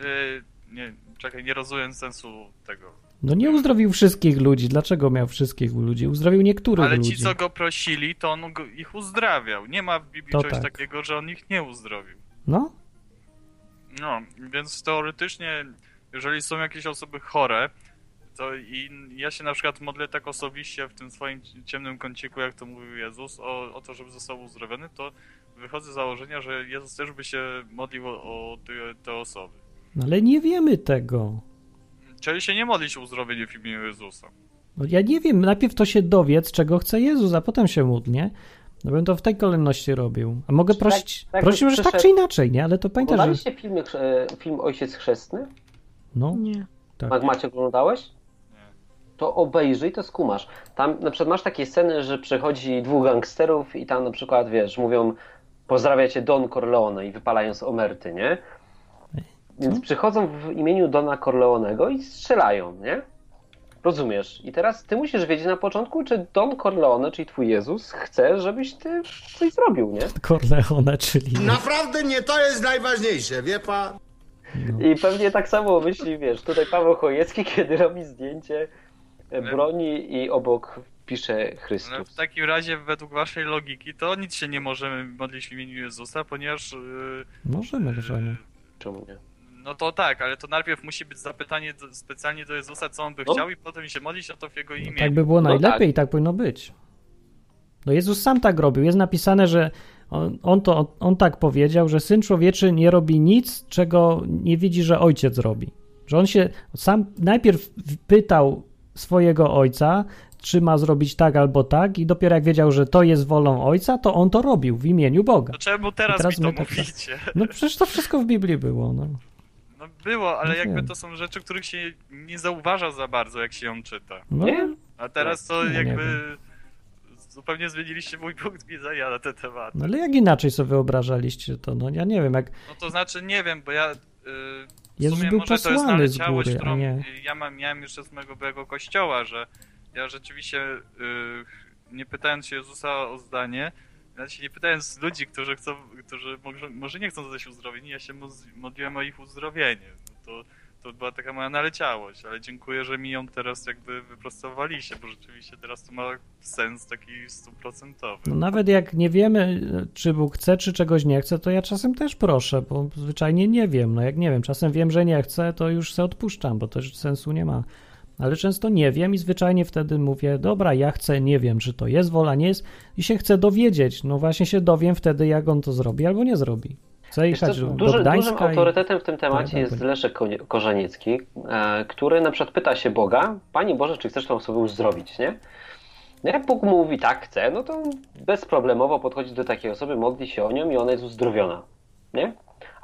Y, nie, czekaj, nie rozumiem sensu tego. No nie uzdrowił wszystkich ludzi. Dlaczego miał wszystkich ludzi? Uzdrowił niektórych Ale ludzi. ci, co go prosili, to on go, ich uzdrawiał. Nie ma w Biblii To czegoś tak. takiego, że on ich nie uzdrowił. No, No, więc teoretycznie, jeżeli są jakieś osoby chore, to i ja się na przykład modlę tak osobiście w tym swoim ciemnym kąciku, jak to mówił Jezus, o, o to, żeby został uzdrowiony, to wychodzę z założenia, że Jezus też by się modlił o, o te, te osoby. no ale nie wiemy tego. Czyli się nie modlić o uzdrowienie w imieniu Jezusa. No ja nie wiem. Najpierw to się dowiedz, czego chce Jezus, a potem się módl, nie? No bym to w tej kolejności robił. A mogę Tak- prosić, tak prosić byś może tak czy inaczej, nie? Ale to pamiętaj, że... Oglądaliście filmy, film Ojciec Chrzestny? No, Nie. tak. Jak Macie oglądałeś? Nie. To obejrzyj, to skumasz. Tam na przykład masz takie sceny, że przychodzi dwóch gangsterów i tam na przykład, wiesz, mówią pozdrawia cię Don Corleone i wypalają z omerty, nie? Więc przychodzą w imieniu Dona Corleonego i strzelają, nie? Rozumiesz? I teraz ty musisz wiedzieć na początku, czy Don Corleone, czyli twój Jezus, chce, żebyś ty coś zrobił, nie? Corleone, czyli... Naprawdę nie to jest najważniejsze, wie pan? I pewnie tak samo myśli, wiesz, tutaj Paweł Chojecki, kiedy robi zdjęcie e, broni i obok pisze Ale Chrystus. w takim razie, według waszej logiki, to nic się nie możemy modlić w imieniu Jezusa, ponieważ. Yy, Możemy, że nie. Czemu nie? no to tak, ale to najpierw musi być zapytanie do, specjalnie do Jezusa, co on by No. chciał, i potem się modlić, no to w jego imieniu. Tak by było No najlepiej i tak powinno być. No Jezus sam tak robił. Jest napisane, że on, on, to, on tak powiedział, że Syn Człowieczy nie robi nic, czego nie widzi, że Ojciec robi. Że on się sam najpierw pytał swojego Ojca, czy ma zrobić tak albo tak i dopiero jak wiedział, że to jest wolą Ojca, to on to robił w imieniu Boga. To czemu teraz, I teraz mi to my tak- mówicie? No przecież to wszystko w Biblii było. No. No było, ale No jakby wiem. to są rzeczy, których się nie zauważa za bardzo, jak się ją czyta. No, Nie? A teraz to No, nie jakby wiem. Zupełnie zmieniliście mój punkt widzenia na ten temat. no ale jak inaczej sobie wyobrażaliście to? No ja nie wiem, jak No to znaczy nie wiem, bo ja. Yy, Jezus sumie był może to jest posłany z naleciałość, góry, którą nie... ja mam, miałem jeszcze z mojego byłego kościoła, że ja rzeczywiście yy, nie pytając się Jezusa o zdanie, znaczy nie pytając ludzi, którzy chcą, którzy może, może nie chcą zostać uzdrowieni, ja się modliłem o ich uzdrowienie. No to, to była taka moja naleciałość, ale dziękuję, że mi ją teraz jakby wyprostowaliście, bo rzeczywiście teraz to ma sens taki stuprocentowy. No nawet jak nie wiemy, czy Bóg chce, czy czegoś nie chce, to ja czasem też proszę, bo zwyczajnie nie wiem. No jak nie wiem, czasem wiem, że nie chcę, to już se odpuszczam, bo już sensu nie ma. Ale często nie wiem i zwyczajnie wtedy mówię, dobra, ja chcę, nie wiem, czy to jest wola, nie jest i się chcę dowiedzieć. No właśnie się dowiem wtedy, jak on to zrobi albo nie zrobi. Wiesz do duży, dużym Gdańska i... autorytetem w tym temacie Tak, jest tak. Leszek Korzeniecki, e, który na przykład pyta się Boga, Panie Boże, czy chcesz tą osobę uzdrowić, nie? No jak Bóg mówi tak, chcę, no to bezproblemowo podchodzi do takiej osoby, modli się o nią i ona jest uzdrowiona, nie?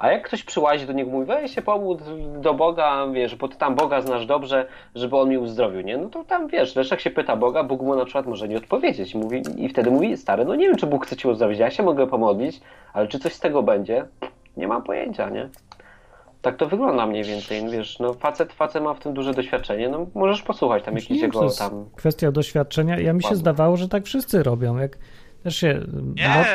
A jak ktoś przyłazi do niego mówi, weź się pomóc do Boga, wiesz, bo ty tam Boga znasz dobrze, żeby on mi uzdrowił, nie? No to tam, wiesz, Leszek się pyta Boga, Bóg mu na przykład może nie odpowiedzieć. Mówi, I wtedy mówi, stary, no nie wiem, czy Bóg chce cię uzdrowić, ja się mogę pomodlić, ale czy coś z tego będzie? Nie mam pojęcia, nie? Tak to wygląda mniej więcej, wiesz, no facet, facet ma w tym duże doświadczenie, no możesz posłuchać tam jakiś jego tam... kwestia doświadczenia. Ja mi się Ładnie. zdawało, że tak wszyscy robią. Jak też się. No, Nie!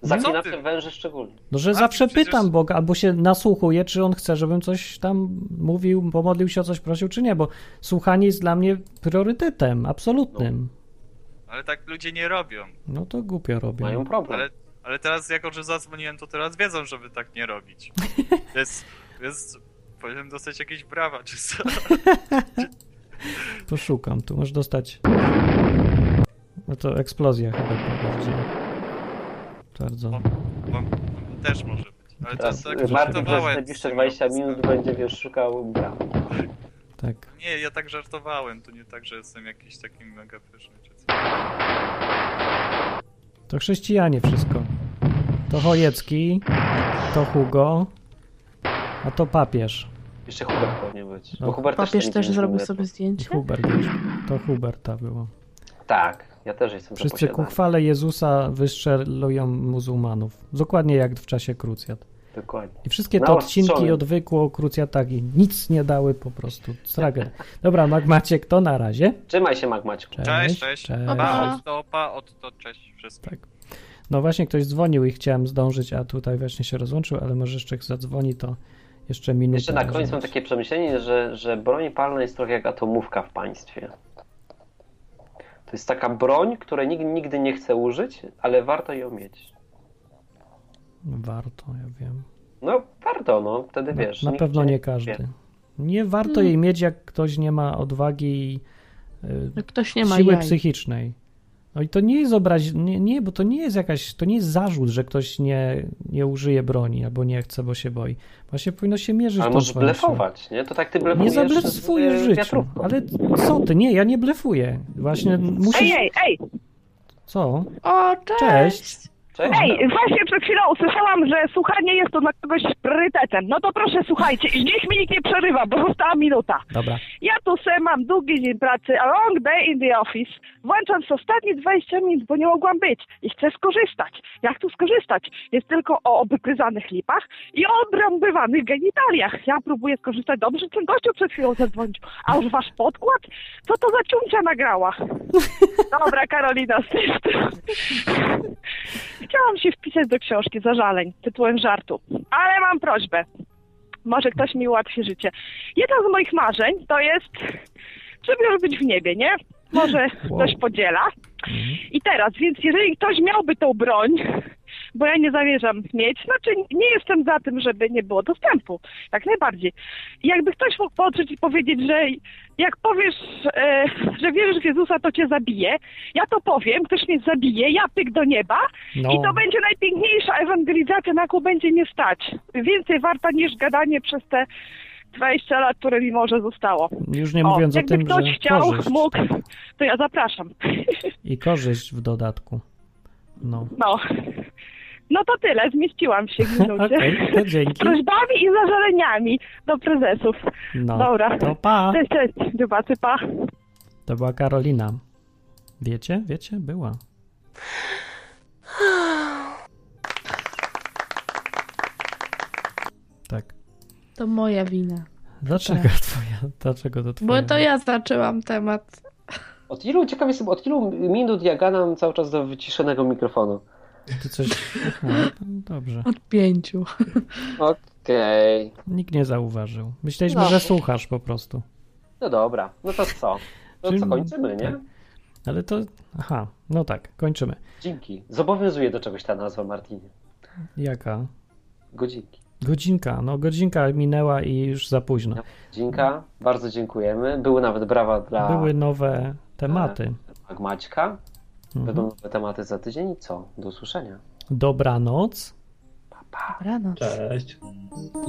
Co Zaklinacze ty? węży szczególnie. no, że A, zawsze przecież- pytam Boga, albo się nasłuchuję, czy on chce, żebym coś tam mówił, pomodlił się o coś, prosił, czy nie, bo słuchanie jest dla mnie priorytetem, absolutnym. Ale tak ludzie nie robią. No to głupio robią. Mają problem. Ale, ale teraz, jako że zadzwoniłem, to teraz wiedzą, żeby tak nie robić. Więc, więc powinienem dostać jakieś brawa, czy co? Poszukam, tu możesz dostać. No to eksplozja chyba bardziej. Bardzo. Bo też może być. Ale to Teraz tak Martin przez żartowałem. najbliższe z 20 tym minut będzie, wiesz, szukał bram. Tak. Nie, ja tak żartowałem. To nie tak, że jestem jakiś taki mega pyszny, czy co. To chrześcijanie wszystko. To Chojecki, to Hugo, a to papież. Jeszcze Hubert powinien być. No, Bo Hubert Papież też, też zrobił sobie I zdjęcie? Hubert. To Huberta było. Tak, ja też jestem Wszyscy ku chwale Jezusa wystrzelują muzułmanów. Dokładnie jak w czasie krucjat. Dokładnie. I wszystkie te Na odcinki odwykło o krucjatach i nic nie dały po prostu. Tragedia. Dobra, Mac Maciek, to na razie. Trzymaj się, Magmaćku. Cześć, Cześć, cześć. cześć. Pa, od to, pa, od to, cześć wszystkim. Tak. No właśnie ktoś dzwonił i chciałem zdążyć, a tutaj właśnie się rozłączył, ale może jeszcze zadzwoni, to jeszcze minutę. Jeszcze na koniec mam takie przemyślenie, że, że broń palna jest trochę jak atomówka w państwie. To jest taka broń, której nikt nigdy nie chce użyć, ale warto ją mieć. Warto, ja wiem. No, warto, no, wtedy Na, wiesz. na pewno nie każdy. wie. Nie warto Mm. jej mieć, jak ktoś nie ma odwagi i y, ktoś nie ma siły jaj. psychicznej. No i to nie jest obraź, nie, nie, bo to nie jest jakaś, to nie jest zarzut, że ktoś nie, nie użyje broni albo nie chce, bo się boi. Właśnie powinno się mierzyć Ale tą możesz blefować, nie? To tak ty Nie blefujesz zablefujesz w y, życiu. wiatrówką. Ale co ty? Nie, ja nie blefuję. Właśnie musisz... Ej, ej, ej! Co? O, cześć! Cześć. Cześć. Ej, właśnie przed chwilą usłyszałam, że słuchanie jest to dla kogoś priorytet. facetem. No to proszę, słuchajcie, i niech mi nikt nie przerywa, bo została minuta. Dobra. Ja tu se mam długi dzień pracy, a long day in the office. Włączam z ostatnie 20 minut, bo nie mogłam być i chcę skorzystać. Jak tu skorzystać? Jest tylko o obygryzanych lipach i o obrąbywanych genitaliach. Ja próbuję skorzystać. Dobrze, ten gościu przed chwilą zadzwonił. A już wasz podkład? Co to za ciuncia nagrała? Dobra, Karolina, z. Chciałam się wpisać do książki Zażaleń tytułem żartu, ale mam prośbę. Może ktoś mi ułatwi życie. Jedno z moich marzeń to jest, żeby już być w niebie, nie? Może ktoś podziela. I teraz, więc jeżeli ktoś miałby tą broń, bo ja nie zamierzam mieć, znaczy nie jestem za tym, żeby nie było dostępu, jak najbardziej. I jakby ktoś mógł podrzeć i powiedzieć, że jak powiesz, e, że wierzysz w Jezusa, to cię zabije, ja to powiem, ktoś mnie zabije, ja pyk do nieba No. i to będzie najpiękniejsza ewangelizacja, na jaką będzie mnie stać. Więcej warta niż gadanie przez te 20 lat, które mi może zostało. Już nie mówiąc o jakby tym, ktoś że chciał, korzyść. mógł, to ja zapraszam. I korzyść w dodatku. No. No. No to tyle, zmieściłam się w minucie. To dzięki. Z prośbami i zażaleniami do prezesów. No, Dobra. to pa. Cześć, cześć. Dziobaty, pa. To była Karolina. Wiecie? Wiecie? Była. Tak. To moja wina. Dlaczego Tak. twoja? Dlaczego to twoja? Bo to ja zaczęłam temat. Od ilu, ciekaw jestem, od ilu minut ja gadam cały czas do wyciszonego mikrofonu? Ty coś... Aha, no dobrze. Od pięciu. Okej. Nikt nie zauważył. Myśleliśmy, No. że słuchasz po prostu. No dobra, no to co? No Czyli- co, kończymy, nie? tak. Ale to... Aha, no tak, kończymy. Dzięki. Zobowiązuje do czegoś ta nazwa, Martinie. Jaka? Godzinki. Godzinka. No godzinka minęła i już za późno. Godzinka, bardzo dziękujemy. Były nawet brawa dla Były nowe tematy. Maćka. Będą Mhm. nowe tematy za tydzień i co? Do usłyszenia. Dobranoc. Dobranoc. Cześć. Pa.